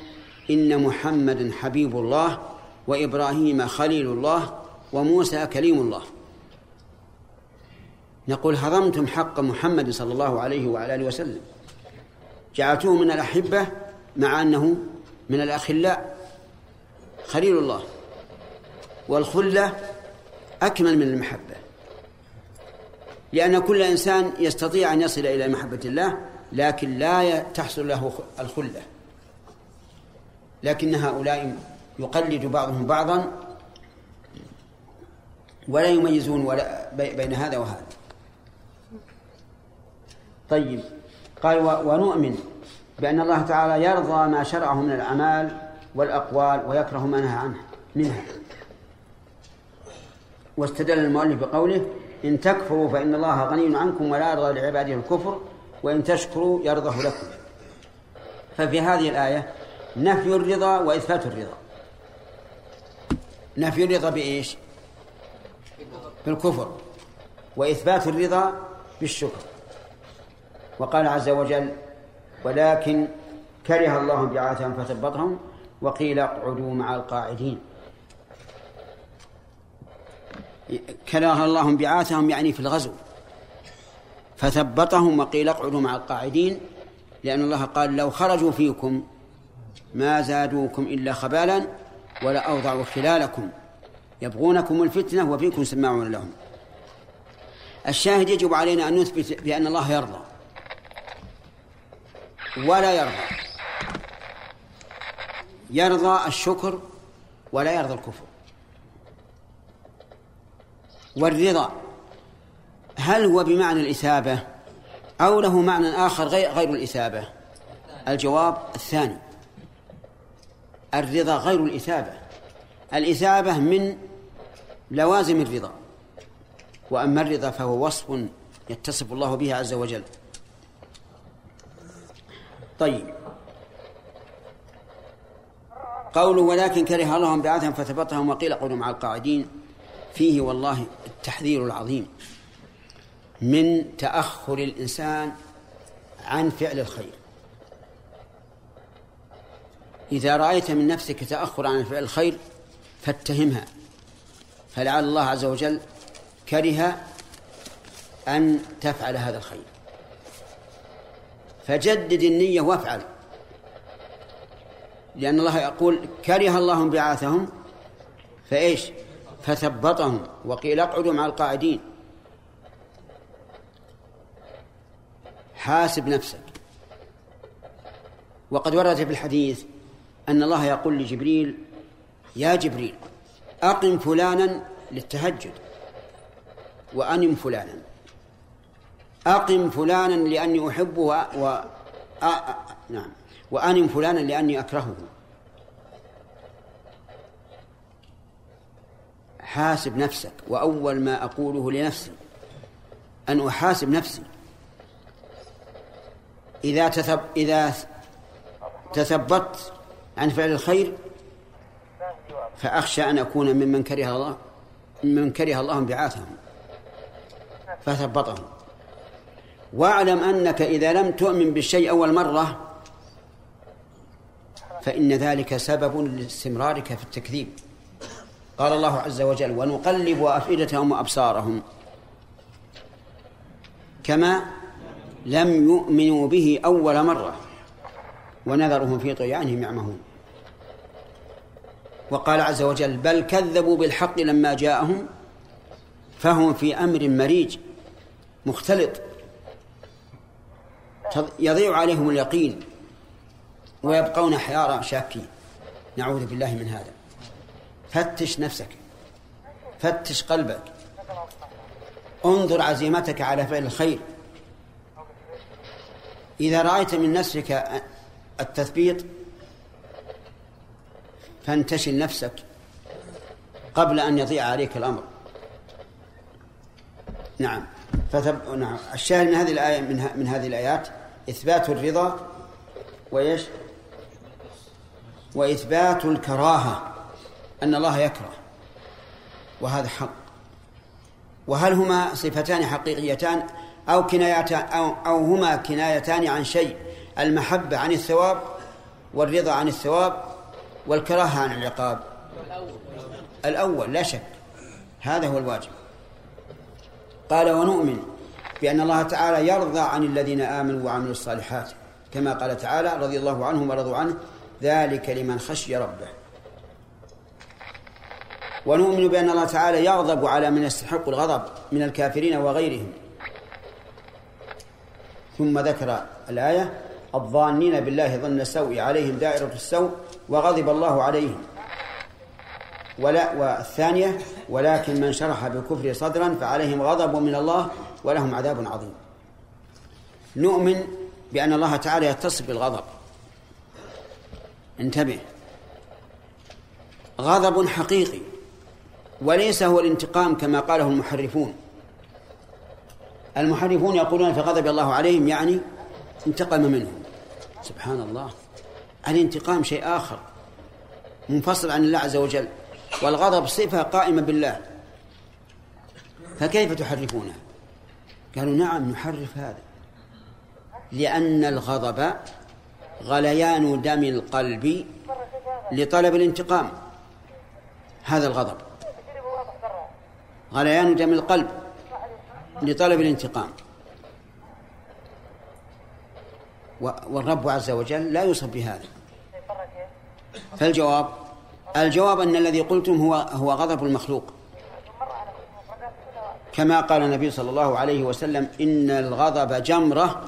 إن محمدا حبيب الله وإبراهيم خليل الله وموسى كليم الله. نقول هضمتم حق محمد صلى الله عليه وعلى آله وسلم. جعلتوه من الأحبة مع أنه من الأخلاء. خليل الله والخلة أكمل من المحبة. لأن كل إنسان يستطيع أن يصل إلى محبة الله لكن لا تحصل له الخلة. لكن هؤلاء يقلد بعضهم بعضا ولا يميزون ولا بين هذا وهذا. طيب قال ونؤمن بأن الله تعالى يرضى ما شرعه من الأعمال والأقوال ويكره ما نهى عنه منها. واستدل المؤلف بقوله إن تكفروا فإن الله غني عنكم ولا يرضى لعباده الكفر وإن تشكروا يرضه لكم. ففي هذه الآية نفي الرضا وإثبات الرضا. نفي الرضا بإيش؟ بالكفر. وإثبات الرضا بالشكر. وقال عز وجل ولكن كره الله بعاثهم فثبطهم وقيل اقعدوا مع القاعدين. كره الله انبعاثهم يعني في الغزو. فثبطهم وقيل اقعدوا مع القاعدين لأن الله قال لو خرجوا فيكم ما زادوكم إلا خبالا ولا أوضعوا خلالكم. يبغونكم الفتنة وفيكم سماعون لهم. الشاهد يجب علينا أن نثبت بأن الله يرضى. ولا يرضى. يرضى الشكر ولا يرضى الكفر. والرضا. هل هو بمعنى الإثابة أو له معنى آخر غير غير الإثابة؟ الجواب الثاني. الرضا غير الإثابة. الإثابة من لوازم الرضا. وأما الرضا فهو وصف يتصف الله به عز وجل. طيب. قوله ولكن كره الله انبعاثهم فثبتهم وقيل قولوا مع القاعدين. فيه والله التحذير العظيم. من تأخر الإنسان عن فعل الخير. إذا رأيت من نفسك تأخر عن فعل الخير فاتهمها. فلعل الله عز وجل كره أن تفعل هذا الخير. فجدد النية وافعل. لأن الله يقول كره الله انبعاثهم فإيش؟ فثبطهم. وقيل اقعدوا مع القاعدين حاسب نفسك. وقد ورد في الحديث أن الله يقول لجبريل يا جبريل أقم فلانا للتهجد. وأنم فلانا. أقم فلانا لأني أحبه و... أ... أ... نعم. وأنم فلانا لأني أكرهه. حاسب نفسك. وأول ما أقوله لنفسي أن أحاسب نفسي. إذا تثب إذا تثبت عن فعل الخير فأخشى أن أكون ممن كره الله ممن كره الله انبعاثهم فثبطهم. واعلم أنك إذا لم تؤمن بالشيء أول مرة فإن ذلك سبب لاستمرارك في التكذيب. قال الله عز وجل ونقلب أفئدتهم وأبصارهم. كما لم يؤمنوا به أول مرة ونذرهم في طغيانهم يعمهون. وقال عز وجل بل كذبوا بالحق لما جاءهم فهم في أمر مريج مختلط يضيع عليهم اليقين ويبقون حيارى شاكين. نعوذ بالله من هذا. فتش نفسك فتش قلبك انظر عزيمتك على فعل الخير. إذا رأيت من نفسك التثبيط فانتشل نفسك قبل أن يضيع عليك الأمر. نعم. فثب... نعم. الشاهد من هذه الآية من, ه... من هذه الآيات إثبات الرضا وإيش؟ وإثبات الكراهة أن الله يكره وهذا حق. وهل هما صفتان حقيقيتان؟ أو كنايتان أو, أو هما كنايتان عن شيء المحبة عن الثواب والرضا عن الثواب والكراهة عن العقاب. الأول لا شك. هذا هو الواجب. قال ونؤمن بأن الله تعالى يرضى عن الذين آمنوا وعملوا الصالحات. كما قال تعالى رضي الله عنهم ورضوا عنه ذلك لمن خشي ربه. ونؤمن بأن الله تعالى يغضب على من يستحق الغضب من الكافرين وغيرهم. ثم ذكر الآية الظانين بالله ظن السوء عليهم دائرة السوء وغضب الله عليهم. ولا والثانية ولكن من شرح بالكفر صدرا فعليهم غضب من الله ولهم عذاب عظيم. نؤمن بأن الله تعالى يتصف بالغضب. انتبه. غضب حقيقي وليس هو الانتقام كما قاله المحرفون. المحرفون يقولون في غضب الله عليهم يعني انتقم منهم. سبحان الله. الانتقام شيء آخر منفصل عن الله عز وجل والغضب صفة قائمة بالله. فكيف تحرفونها قالوا نعم نحرف هذا. لأن الغضب غليان دم القلب لطلب الانتقام. هذا الغضب. غليان دم القلب. لطلب الانتقام. والرب عز وجل لا يوصف بهذا. فالجواب الجواب أن الذي قلتم هو هو غضب المخلوق. كما قال النبي صلى الله عليه وسلم إن الغضب جمرة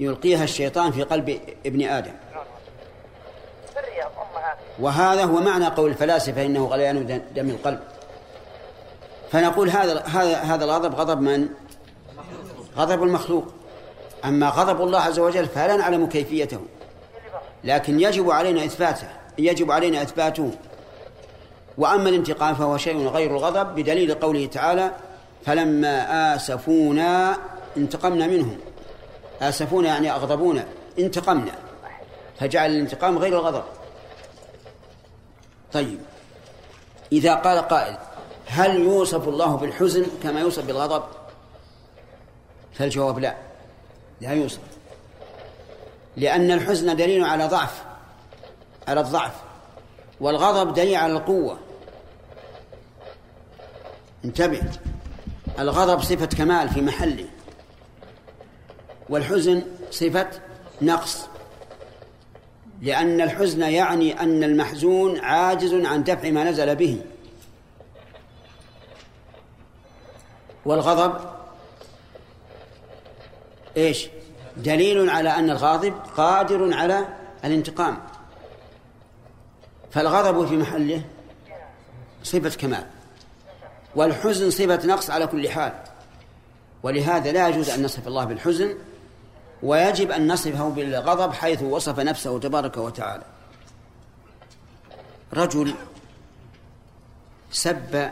يلقيها الشيطان في قلب ابن آدم. وهذا هو معنى قول الفلاسفة إنه غليان دم القلب. فنقول هذا هذا هذا الغضب غضب من؟ غضب المخلوق. أما غضب الله عز وجل فلا نعلم كيفيته. لكن يجب علينا إثباته يجب علينا إثباته. وأما الانتقام فهو شيء غير الغضب بدليل قوله تعالى فلما آسفونا انتقمنا منهم. آسفونا يعني أغضبونا انتقمنا. فجعل الانتقام غير الغضب. طيب. إذا قال قائل هل يوصف الله بالحزن كما يوصف بالغضب؟ فالجواب لا؟ لا يوصف. لأن الحزن دليل على ضعف على الضعف والغضب دليل على القوة. انتبه الغضب صفة كمال في محله والحزن صفة نقص. لأن الحزن يعني أن المحزون عاجز عن دفع ما نزل به. والغضب إيش؟ دليل على أن الغاضب قادر على الانتقام. فالغضب في محله صفة كمال والحزن صفة نقص على كل حال. ولهذا لا يجوز أن نصف الله بالحزن ويجب أن نصفه بالغضب حيث وصف نفسه تبارك وتعالى. رجل سب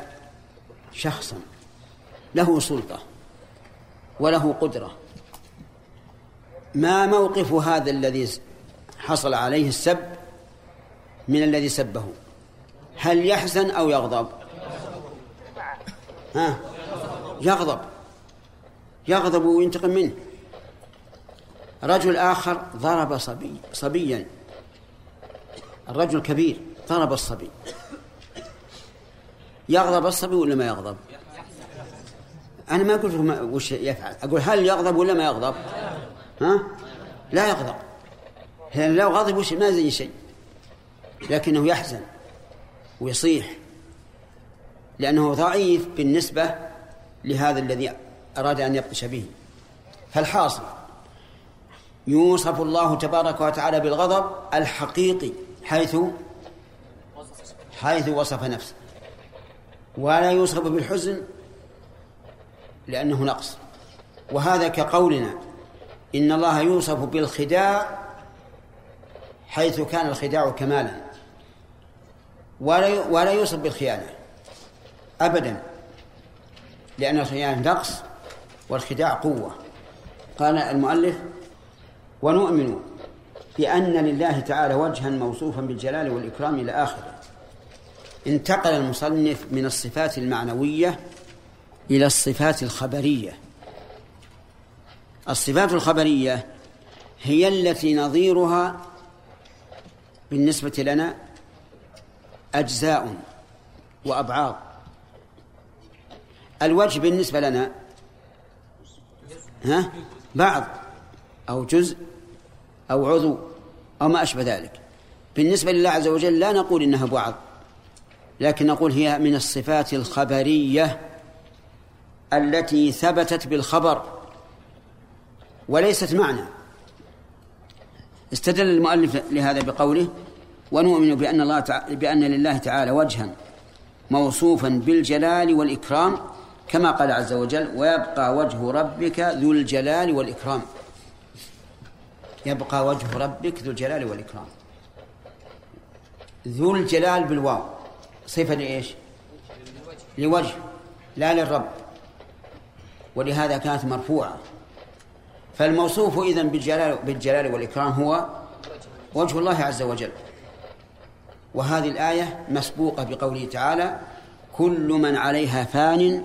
شخصا. له سلطة وله قدرة. ما موقف هذا الذي حصل عليه السب من الذي سبه؟ هل يحزن أو يغضب؟ ها؟ يغضب. يغضب وينتقم منه. رجل آخر ضرب صبي صبيا. الرجل كبير ضرب الصبي. يغضب الصبي ولا ما يغضب؟ أنا ما قلت لكم وش يفعل. أقول هل يغضب ولا ما يغضب؟ ها؟ لا يغضب. لأن لو غضب وش ما زي شيء. لكنه يحزن ويصيح. لأنه ضعيف بالنسبة لهذا الذي أراد أن يبطش به. فالحاصل يوصف الله تبارك وتعالى بالغضب الحقيقي حيث حيث وصف نفسه. ولا يوصف بالحزن لأنه نقص. وهذا كقولنا إن الله يوصف بالخداع حيث كان الخداع كمالا. ولا يوصف بالخيانة. أبدا. لأن الخيانة نقص والخداع قوة. قال المؤلف ونؤمن بأن لله تعالى وجها موصوفا بالجلال والإكرام إلى آخره انتقل المصنف من الصفات المعنوية إلى الصفات الخبرية. الصفات الخبرية هي التي نظيرها بالنسبة لنا أجزاء وأبعاض الوجه بالنسبة لنا ها بعض أو جزء أو عضو أو ما أشبه ذلك. بالنسبة لله عز وجل لا نقول إنها بعض لكن نقول هي من الصفات الخبرية. التي ثبتت بالخبر وليست معنى. استدل المؤلف لهذا بقوله ونؤمن بأن الله تعالى بأن لله تعالى وجها موصوفا بالجلال والإكرام كما قال عز وجل ويبقى وجه ربك ذو الجلال والإكرام. يبقى وجه ربك ذو الجلال والإكرام. ذو الجلال بالواو. صفة لإيش؟ لوجه لا للرب. ولهذا كانت مرفوعة. فالموصوف إذن بالجلال, بالجلال والإكرام هو وجه الله عز وجل. وهذه الآية مسبوقة بقوله تعالى كل من عليها فان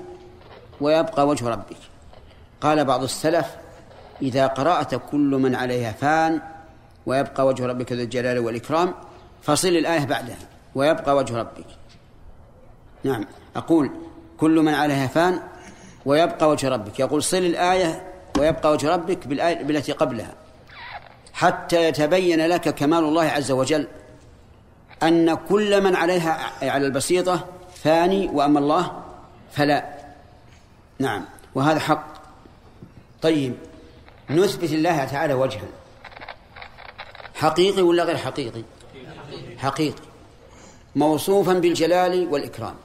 ويبقى وجه ربك. قال بعض السلف إذا قرأت كل من عليها فان ويبقى وجه ربك ذو الجلال والإكرام فصل الآية بعدها ويبقى وجه ربك. نعم. أقول كل من عليها فان ويبقى وجه ربك. يقول صل الآية ويبقى وجه ربك بالآية بالتي قبلها. حتى يتبين لك كمال الله عز وجل أن كل من عليها على البسيطة فاني وأما الله فلا. نعم. وهذا حق. طيب. نثبت الله تعالى وجها. حقيقي ولا غير حقيقي؟ حقيقي. موصوفا بالجلال والإكرام.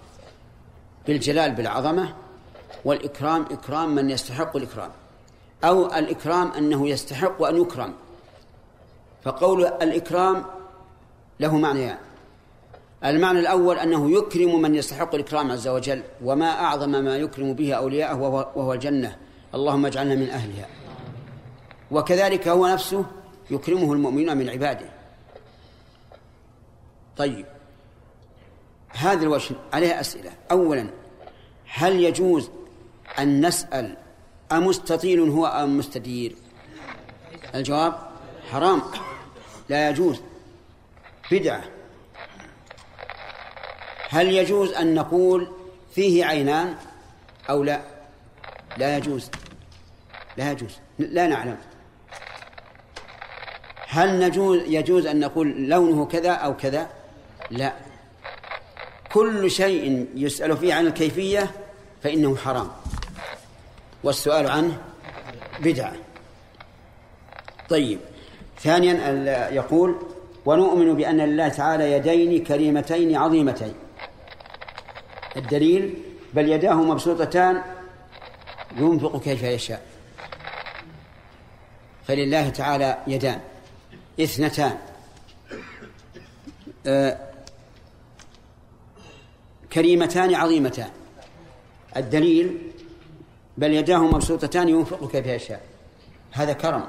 بالجلال بالعظمة والإكرام إكرام من يستحق الإكرام أو الإكرام أنه يستحق أن يكرم. فقول الإكرام له معنيان يعني. المعنى الأول أنه يكرم من يستحق الإكرام عز وجل وما أعظم ما يكرم به أولياءه وهو الجنة. اللهم اجعلنا من أهلها. وكذلك هو نفسه يكرمه المؤمنون من عباده. طيب. هذا الوجه عليه أسئلة. أولا هل يجوز أن نسأل أمستطيل هو أم مستدير؟ الجواب حرام لا يجوز. بدعة. هل يجوز أن نقول فيه عينان أو لا؟ لا يجوز. لا يجوز. لا نعلم. هل نجوز يجوز أن نقول لونه كذا أو كذا؟ لا. كل شيء يسأل فيه عن الكيفية فإنه حرام. والسؤال عنه بدعة. طيب. ثانيا يقول ونؤمن بأن لله تعالى يدين كريمتين عظيمتين. الدليل بل يداه مبسوطتان ينفق كيف يشاء. فلله تعالى يدان. اثنتان. آه كريمتان عظيمتان. الدليل بل يداه مبسوطتان ينفق كيف يشاء. هذا كرم.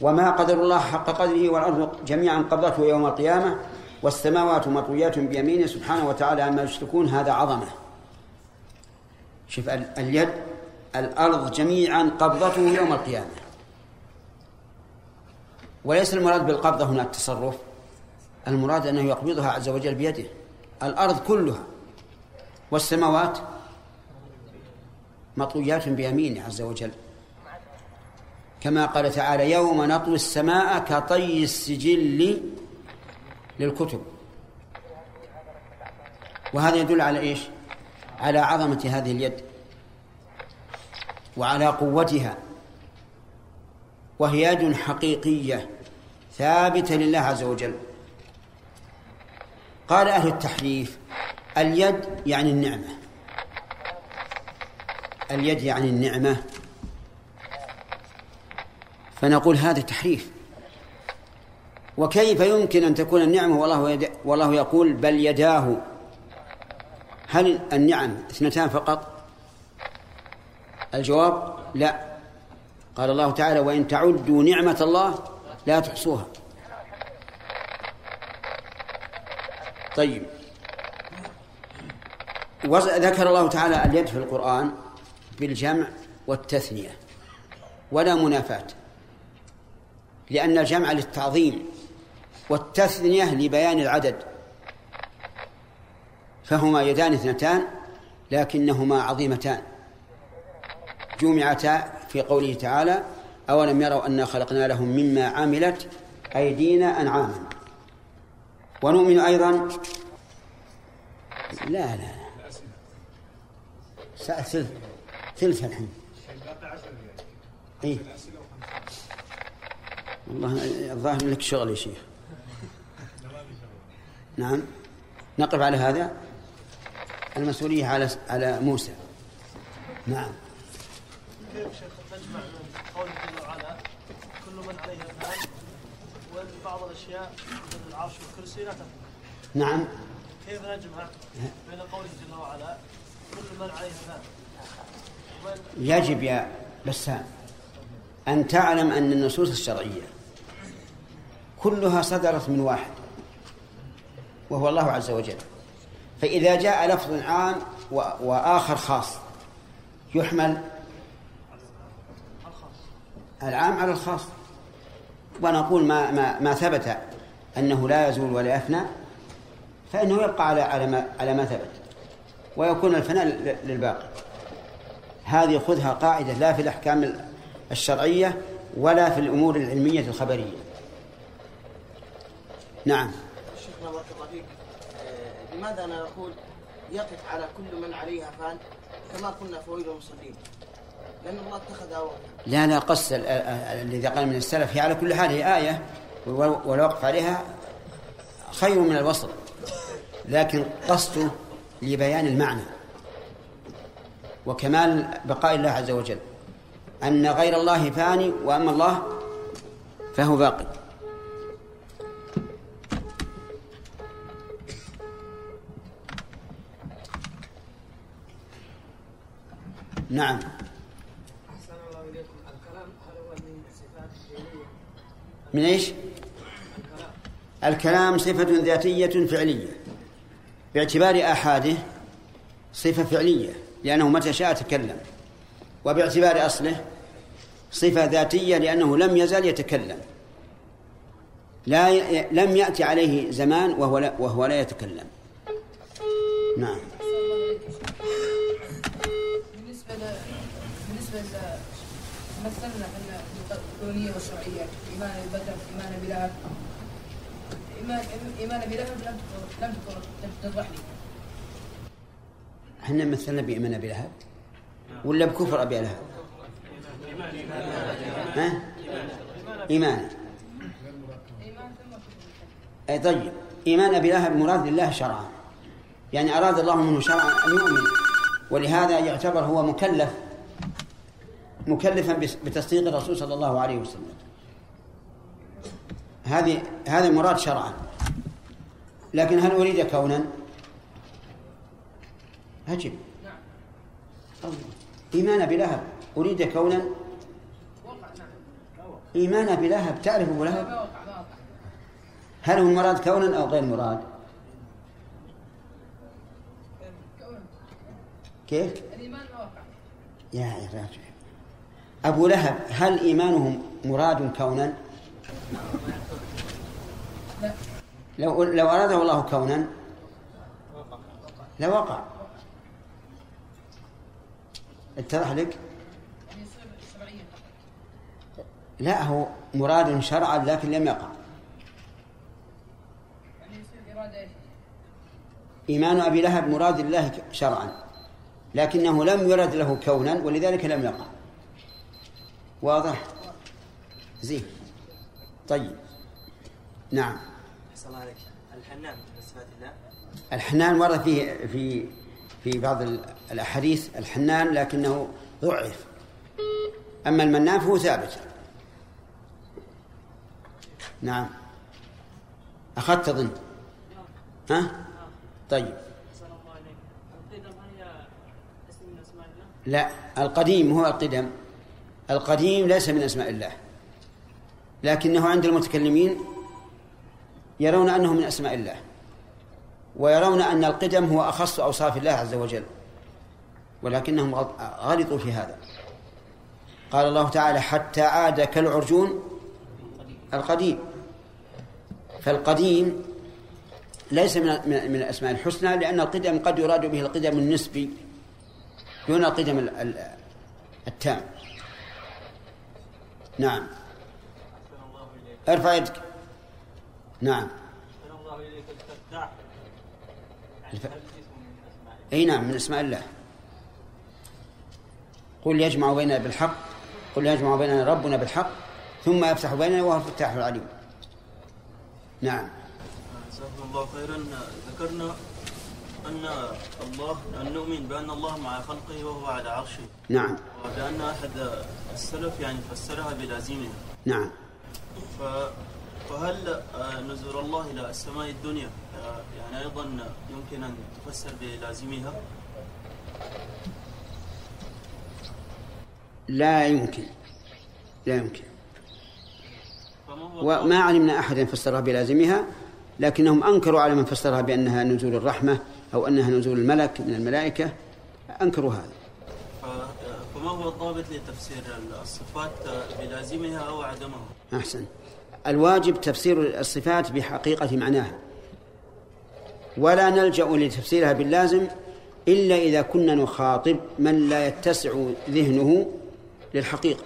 وما قدر الله حق قدره والأرض جميعا قبضته يوم القيامة والسماوات مطويات بيمينه. سبحانه وتعالى عما يشركون هذا عظمة. شوف اليد الأرض جميعا قبضته يوم القيامة. وليس المراد بالقبضة هنا التصرف المراد أنه يقبضها عز وجل بيده. الأرض كلها. والسماوات مطويات بيمينه عز وجل. كما قال تعالى يوم نطوي السماء كطي السجل للكتب. وهذا يدل على إيش؟ على عظمة هذه اليد وعلى قوتها. وهي يد حقيقية ثابتة لله عز وجل. قال أهل التحريف اليد يعني النعمة. اليد يعني النعمة. فنقول هذا تحريف. وكيف يمكن أن تكون النعمة؟ والله, والله يقول بل يداه. هل النعم اثنتان فقط؟ الجواب لا. قال الله تعالى وإن تعدوا نعمة الله لا تحصوها. طيب. ذكر الله تعالى اليد في القرآن. بالجمع والتثنية ولا منافاة لأن الجمع للتعظيم والتثنية لبيان العدد فهما يدان اثنتان لكنهما عظيمتان جمعتا في قوله تعالى أولم يروا أنا خلقنا لهم مما عملت أيدينا أنعاما؟ ونؤمن أيضا؟ لا لا ساعة ثلث الحين. إيه؟ والله الظاهر لك شغل يا شيخ. نعم. نقف على هذا. المسؤولية على على موسى. نعم. كيف شيخ نجمع من قوله جل وعلا كل من عليها فان وان بعض الاشياء مثل العرش والكرسي لا تفنى نعم. كيف نجمع بين قوله جل وعلا كل من عليها فان يجب يا بسام أن تعلم أن النصوص الشرعية كلها صدرت من واحد وهو الله عز وجل. فإذا جاء لفظ عام وآخر خاص يحمل العام على الخاص. ونقول ما ما ما ثبت أنه لا يزول ولا يفنى فإنه يبقى على على ما على ما ثبت ويكون الفناء للباقي. هذه خذها قاعدة لا في الأحكام الشرعية ولا في الأمور العلمية الخبرية. نعم. شيخنا بارك الله فيك آه، لماذا أنا نقول يقف على كل من عليها فان كما قلنا فويل المصلين؟ لأن الله اتخذها وقتا لا لا قص ال- ال- الذي قال من السلف هي على كل حال هي آية وال- والوقف عليها خير من الوصل لكن قصده لبيان المعنى. وكمال بقاء الله عز وجل. أن غير الله فاني وأما الله فهو باقي. نعم. من إيش؟ الكلام صفة ذاتية فعلية. باعتبار آحاده صفة فعلية. لأنه متى شاء تكلم. وباعتبار أصله صفة ذاتية لأنه لم يزل يتكلم. لا ي... لم يأتي عليه زمان وهو لا, وهو لا يتكلم. نعم. بالنسبة ل... بالنسبة ل... مثلنا إحنا الكونية والشرعية إيمان بالبدر إيمان بلهب. إيمان إيمان بلهب لم تذكر لم تذبح لي إحنا مثلنا بإيمان أبي لهب؟ ولا بكفر أبي لهب؟ ها؟ إيمان. أي طيب. إيمان أبي لهب مراد لله شرعا. يعني أراد الله منه شرعا أن يؤمن. ولهذا يعتبر هو مكلف. مكلفا بتصديق الرسول صلى الله عليه وسلم. هذه هذا مراد شرعا. لكن هل أريد كونا؟ أجب نعم. إيمان أبي لهب أريد كونا إيمان أبي لهب تعرف أبو لهب؟ هل هو مراد كونا أو غير مراد؟ كيف؟ يا يا راجل أبو لهب هل إيمانه مراد كونا؟ لو لو أراده الله كونا؟ لوقع اتضح لك؟ لا هو مراد شرعا لكن لم يقع؟ إيمان أبي لهب مراد الله شرعا لكنه لم يرد له كونا ولذلك لم يقع. واضح؟ زين. طيب. نعم. الله عليك. الحنان من صفات الله. الحنان ورد في في بعض ال- الأحاديث الحنان لكنه ضعف. أما المنان فهو ثابت. نعم. أخذت ظن ها؟ طيب. لا القديم هو القدم. القديم ليس من أسماء الله. لكنه عند المتكلمين يرون أنه من أسماء الله. ويرون أن القدم هو أخص أوصاف الله عز وجل ولكنهم غلط- غلطوا في هذا. قال الله تعالى حتى عاد كالعرجون القديم. فالقديم ليس من من الأسماء الحسنى لأن القدم قد يراد به القدم النسبي دون القدم ال- ال- التام. نعم. ارفع يدك. نعم احسن الله اليك الفتاح الف... أي نعم من أسماء الله. قل يجمع بيننا بالحق قل يجمع بيننا ربنا بالحق ثم يفتح بيننا وهو الفتاح العليم. نعم. جزاكم الله خيرا. ذكرنا أن الله أن نؤمن بأن الله مع خلقه وهو على عرشه. نعم. وبأن أحد السلف يعني فسرها بلازمها. نعم. ف فهل آه، نزول الله إلى السماء الدنيا آه، يعني أيضا يمكن أن تفسر بلازمها؟ لا يمكن لا يمكن. وما علمنا أحدا فسرها بلازمها لكنهم أنكروا على من فسرها بأنها نزول الرحمة أو أنها نزول الملك من الملائكة أنكروا هذا. ف- فما هو الضابط لتفسير الصفات بلازمها أو عدمها؟ أحسن. الواجب تفسير الصفات بحقيقة معناها. ولا نلجأ لتفسيرها باللازم إلا إذا كنا نخاطب من لا يتسع ذهنه للحقيقة.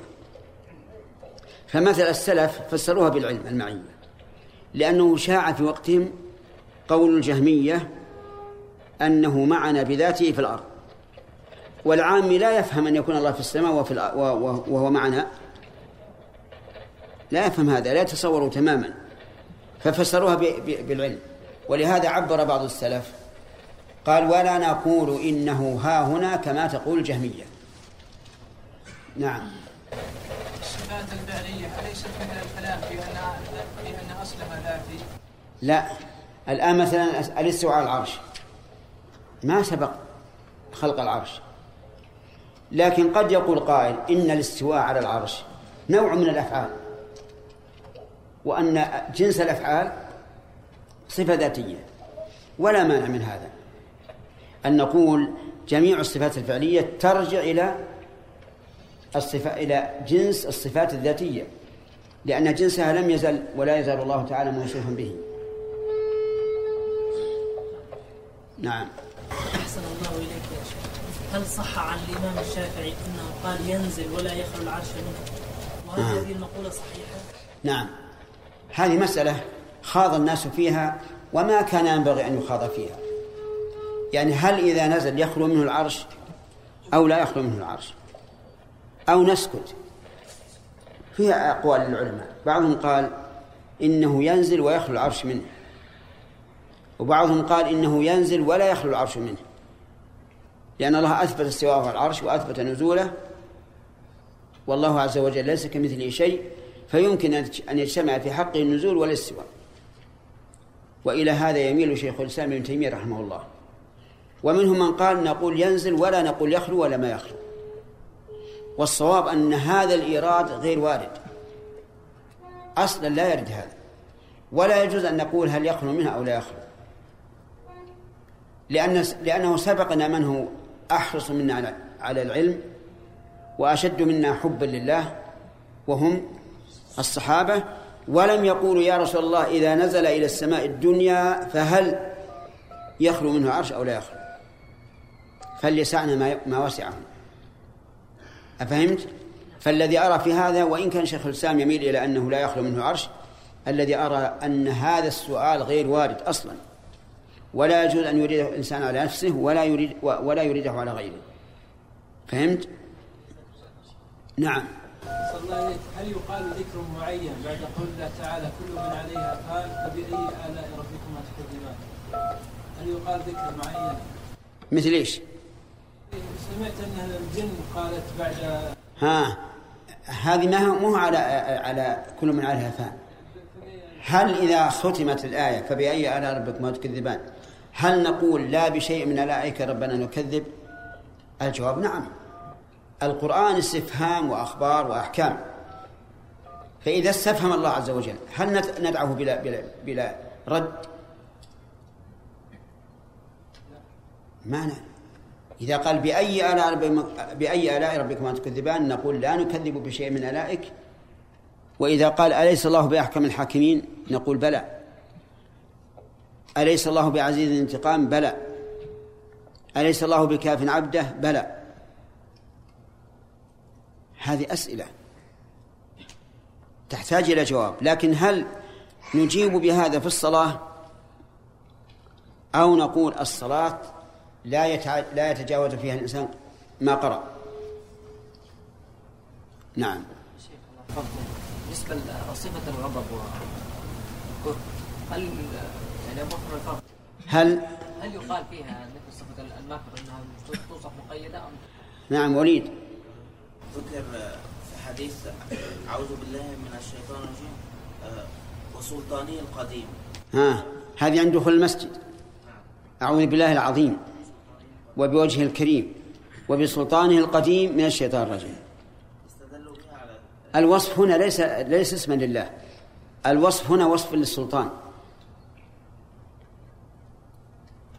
فمثل السلف فسروها بالعلم المعية لأنه شاع في وقتهم قول الجهمية أنه معنا بذاته في الأرض والعام لا يفهم أن يكون الله في السماء وفي وهو معنا. لا يفهم هذا لا يتصوره تماما. ففسروها بالعلم. ولهذا عبر بعض السلف. قال ولا نقول إنه ها هنا كما تقول الجهمية. نعم. الصفات الفعلية أليست مثل الكلام في أن أصلها ذاتي؟ لا. الآن مثلا الاستواء على العرش؟ ما سبق خلق العرش. لكن قد يقول قائل إن الاستواء على العرش نوع من الأفعال. وأن جنس الأفعال صفة ذاتية ولا مانع من هذا. أن نقول جميع الصفات الفعلية ترجع إلى الصفة إلى جنس الصفات الذاتية لأن جنسها لم يزل ولا يزال الله تعالى موصوفا به. نعم. أحسن الله إليك يا شيخ. هل صح عن الإمام الشافعي أنه قال ينزل ولا يخلو العرش منه؟ وهل آه. هذه المقولة صحيحة؟ نعم. هذه مسألة خاض الناس فيها وما كان ينبغي أن يخاض فيها. يعني هل إذا نزل يخلو منه العرش أو لا يخلو منه العرش؟ أو نسكت؟ فيها أقوال للعلماء. بعضهم قال إنه ينزل ويخلو العرش منه. وبعضهم قال إنه ينزل ولا يخلو العرش منه. لأن الله أثبت استواءه على العرش وأثبت نزوله. والله عز وجل ليس كمثله شيء فيمكن أن يجتمع في حقه النزول والاستواء وإلى هذا يميل شيخ الإسلام ابن تيمية رحمه الله. ومنهم من قال نقول ينزل ولا نقول يخلو ولا ما يخلو. والصواب أن هذا الإيراد غير وارد. أصلا لا يرد هذا. ولا يجوز أن نقول هل يخلو منها أو لا يخلو. لأن لأنه سبقنا من هو أحرص منا على العلم وأشد منا حبا لله وهم الصحابة ولم يقولوا يا رسول الله إذا نزل إلى السماء الدنيا فهل يخلو منه عرش أو لا يخلو؟ فليسعنا ما ما وسعهم أفهمت؟ فالذي أرى في هذا وإن كان شيخ الإسلام يميل إلى أنه لا يخلو منه عرش الذي أرى أن هذا السؤال غير وارد أصلا. ولا يجوز أن يريده الإنسان على نفسه ولا يريد ولا يريده على غيره. فهمت؟ نعم. هل يقال ذكر معين بعد قول الله تعالى كل من عليها فان فبأي آلاء ربكما تكذبان؟ هل يقال ذكر معين؟ مثل إيش؟ سمعت أن الجن قالت بعد ها هذه ما هو مو على على كل من عليها فان هل إذا ختمت الآية فبأي آلاء ربكما تكذبان هل نقول لا بشيء من آلائك ربنا نكذب الجواب نعم القرآن استفهام وأخبار وأحكام. فإذا استفهم الله عز وجل هل ند- ندعه بلا, بلا, بلا رد؟ ما إذا قال بأي آلاء بأي آلاء ربكما تكذبان نقول لا نكذب بشيء من آلائك. وإذا قال أليس الله بأحكم الحاكمين؟ نقول بلى. أليس الله بعزيز الانتقام؟ بلى. أليس الله بكاف عبده؟ بلى. هذه أسئلة. تحتاج إلى جواب. لكن هل نجيب بهذا في الصلاة؟ أو نقول الصلاة لا. لا يتجاوز فيها الإنسان ما قرأ. نعم. بالنسبة لصفة الغضب هل يعني الفرق هل؟ هل يقال فيها مثل صفة المكر إنها توصف مقيدة أم؟ نعم وليد ذكر في حديث أعوذ بالله من الشيطان الرجيم آه، وسلطانه القديم. ها هذه عند دخول المسجد. أعوذ بالله العظيم وبوجهه الكريم وبسلطانه القديم من الشيطان الرجيم. الوصف هنا ليس ليس اسما لله. الوصف هنا وصف للسلطان.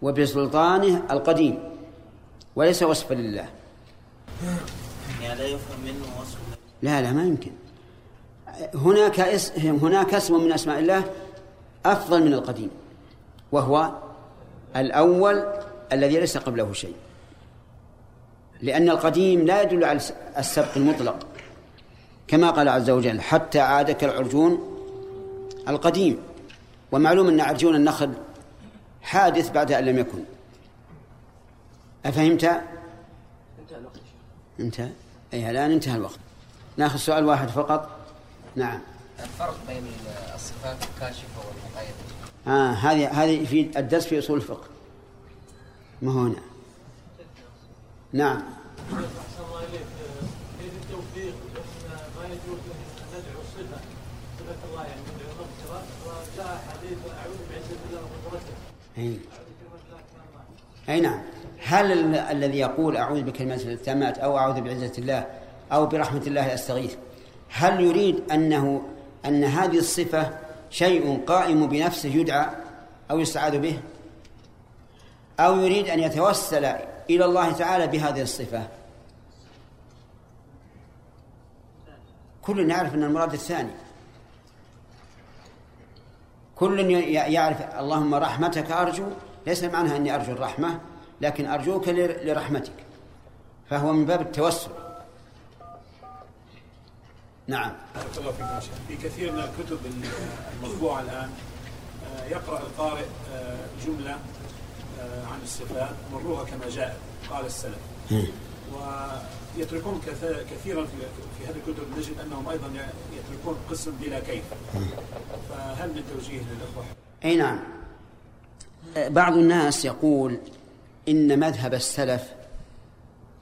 وبسلطانه القديم وليس وصفا لله. يعني لا يفهم منه وصف. لا لا ما يمكن. هناك اس... هناك اسم من أسماء الله أفضل من القديم وهو الأول الذي ليس قبله شيء. لأن القديم لا يدل على السبق المطلق. كما قال عز وجل حتى عاد كالعرجون القديم. ومعلوم أن عرجون النخل حادث بعد أن لم يكن. أفهمت؟ انتهى. يا شيخ. انتهى اي الآن انتهى الوقت. ناخذ سؤال واحد فقط. نعم. الفرق بين الصفات الكاشفة والمقيدة آه هذه هذه في الدرس في أصول الفقه. ما هو هنا؟ نعم. أحسن الله إليك كيف التوفيق ما يجوز ندعو صفة صفة الله يعني ندعو وجاء حديث أعوذ بعزة الله وقدرته أي. اي نعم. هل ال- الذي يقول أعوذ بكلمات التامات أو أعوذ بعزة الله أو برحمة الله أستغيث هل يريد أنه أن هذه الصفة شيء قائم بنفسه يدعى أو يستعاذ به؟ أو يريد أن يتوسل إلى الله تعالى بهذه الصفة؟ كل يعرف أن المراد الثاني. كل يعرف اللهم رحمتك أرجو ليس معناها أني أرجو الرحمة لكن أرجوك لر- لرحمتك. فهو من باب التوسل. نعم. بارك الله فيكم. في كثير من الكتب المطبوعة الآن آه، يقرأ القارئ آه، جملة آه، عن الصفات مروها كما جاءت قال السلف. ويتركون كث- كثيرا في هذه الكتب نجد أنهم أيضا يتركون قسم بلا كيف. فهل من توجيه للإخوة؟ أي نعم. بعض الناس يقول إن مذهب السلف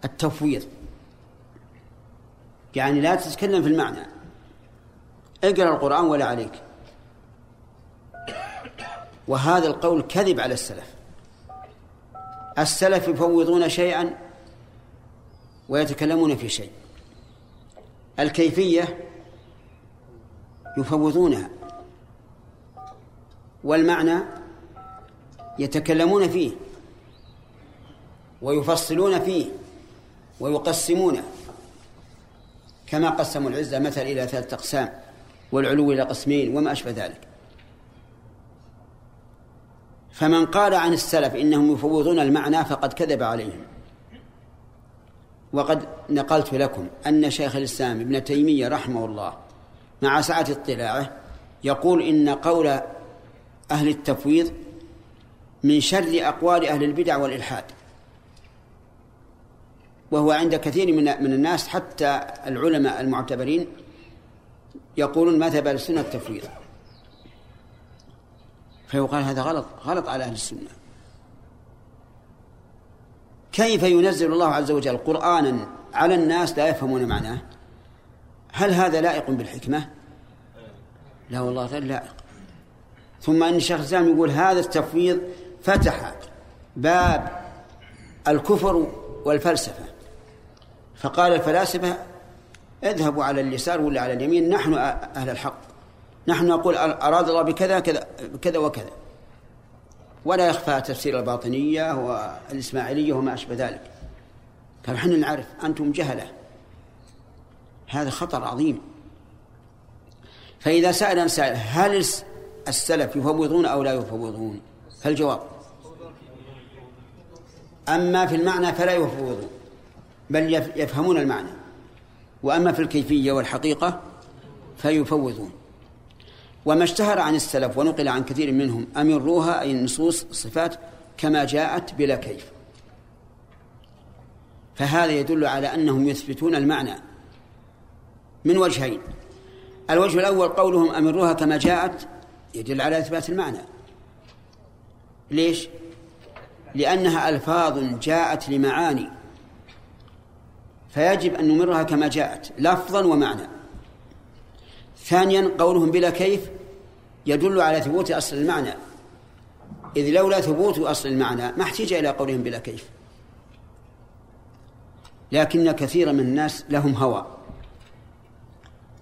التفويض. يعني لا تتكلم في المعنى. اقرأ القرآن ولا عليك. وهذا القول كذب على السلف. السلف يفوضون شيئا ويتكلمون في شيء. الكيفية يفوضونها. والمعنى يتكلمون فيه. ويفصلون فيه ويقسمونه كما قسموا العزة مثل إلى ثلاثة أقسام والعلو إلى قسمين وما أشبه ذلك. فمن قال عن السلف إنهم يفوضون المعنى فقد كذب عليهم. وقد نقلت لكم أن شيخ الإسلام ابن تيمية رحمه الله مع سعة اطلاعه يقول إن قول أهل التفويض من شر أقوال أهل البدع والإلحاد. وهو عند كثير من من الناس حتى العلماء المعتبرين يقولون مذهب أهل السنة التفويض فيقال هذا غلط غلط على أهل السنة. كيف ينزل الله عز وجل قرآنا على الناس لا يفهمون معناه؟ هل هذا لائق بالحكمة؟ لا والله غير لائق. ثم أن الشيخ الإسلام يقول هذا التفويض فتح باب الكفر والفلسفة. فقال الفلاسفة اذهبوا على اليسار ولا على اليمين نحن أهل الحق. نحن نقول أراد الله بكذا كذا كذا وكذا. ولا يخفى تفسير الباطنية والإسماعيلية وما أشبه ذلك. قال إحنا نعرف أنتم جهلة. هذا خطر عظيم. فإذا سأل سائل هل السلف يفوضون أو لا يفوضون؟ فالجواب أما في المعنى فلا يفوضون. بل يفهمون المعنى. وأما في الكيفية والحقيقة فيفوضون وما اشتهر عن السلف ونقل عن كثير منهم أمروها أي النصوص الصفات كما جاءت بلا كيف. فهذا يدل على أنهم يثبتون المعنى من وجهين. الوجه الأول قولهم أمروها كما جاءت يدل على إثبات المعنى. ليش؟ لأنها ألفاظ جاءت لمعاني. فيجب أن نمرها كما جاءت لفظا ومعنى. ثانيا قولهم بلا كيف يدل على ثبوت أصل المعنى. إذ لولا ثبوت أصل المعنى ما احتاج إلى قولهم بلا كيف. لكن كثيرا من الناس لهم هوى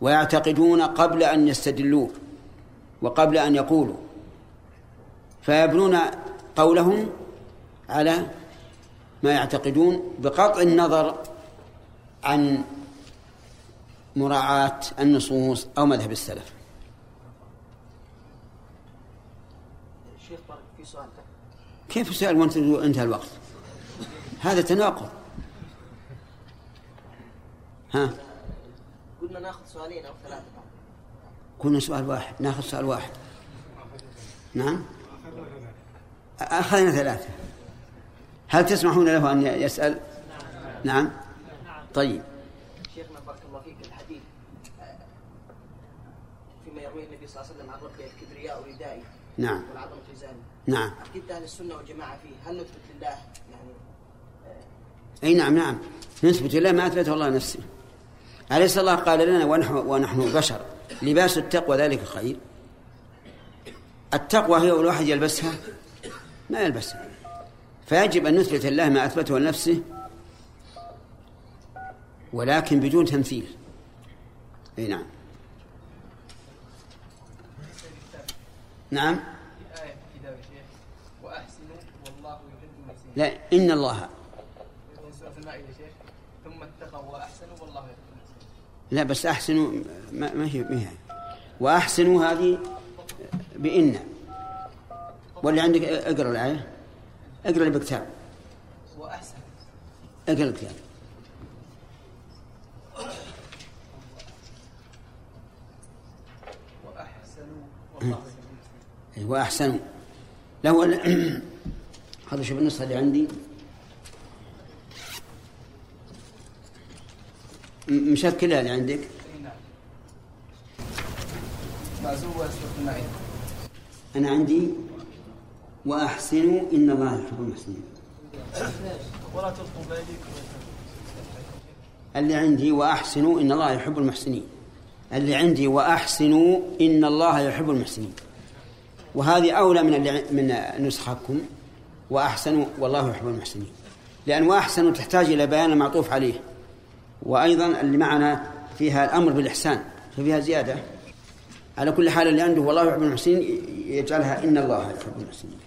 ويعتقدون قبل أن يستدلوا وقبل أن يقولوا فيبنون قولهم على ما يعتقدون بقطع النظر عن مراعاة النصوص أو مذهب السلف. شيخ بارك في سؤال كيف سؤال وانت انتهى الوقت؟ هذا تناقض. ها؟ قلنا ناخذ سؤالين أو ثلاثة. كنا سؤال واحد ناخذ سؤال واحد. نعم؟ أخذنا ثلاثة. هل تسمحون له أن يسأل؟ نعم. طيب. شيخنا بارك الله فيك الحديث آه، فيما يرويه النبي صلى الله عليه وسلم عن ربه الكبرياء ردائي نعم. والعظمه جزائي نعم. عقيده أهل السنة والجماعة فيه هل نثبت لله؟ يعني أي نعم نعم. نثبت الله ما أثبته الله نفسه أليس الله قال لنا ونحن, ونحن بشر؟ لباس التقوى ذلك خير؟ التقوى هي الواحد يلبسها؟ ما يلبسها. فيجب أن نثبت الله ما أثبته لنفسه ولكن بدون تمثيل. أي نعم. نعم. لا إن الله. ثم اتقوا وأحسنوا والله يحب لا بس أحسنوا ما, هي ما هي. وأحسنوا هذه بإن. واللي عندك اقرأ الآية. اقرأ اللي بكتاب وأحسن اقرأ الكتاب وأحسنوا والله يحب المحسنين أي وأحسنوا. له هذا شوف النسخة اللي عندي. مشكلة اللي عندك. أنا عندي. وأحسنوا إن الله يحب المحسنين. اللي عندي وأحسنوا إن الله يحب المحسنين. اللي عندي وأحسنوا إن الله يحب المحسنين. وهذه أولى من من نسخكم وأحسنوا والله يحب المحسنين. لأن وأحسنوا تحتاج إلى بيان المعطوف عليه. وأيضا اللي معنا فيها الأمر بالإحسان ففيها زيادة. على كل حال اللي عنده والله يحب المحسنين يجعلها إن الله يحب المحسنين.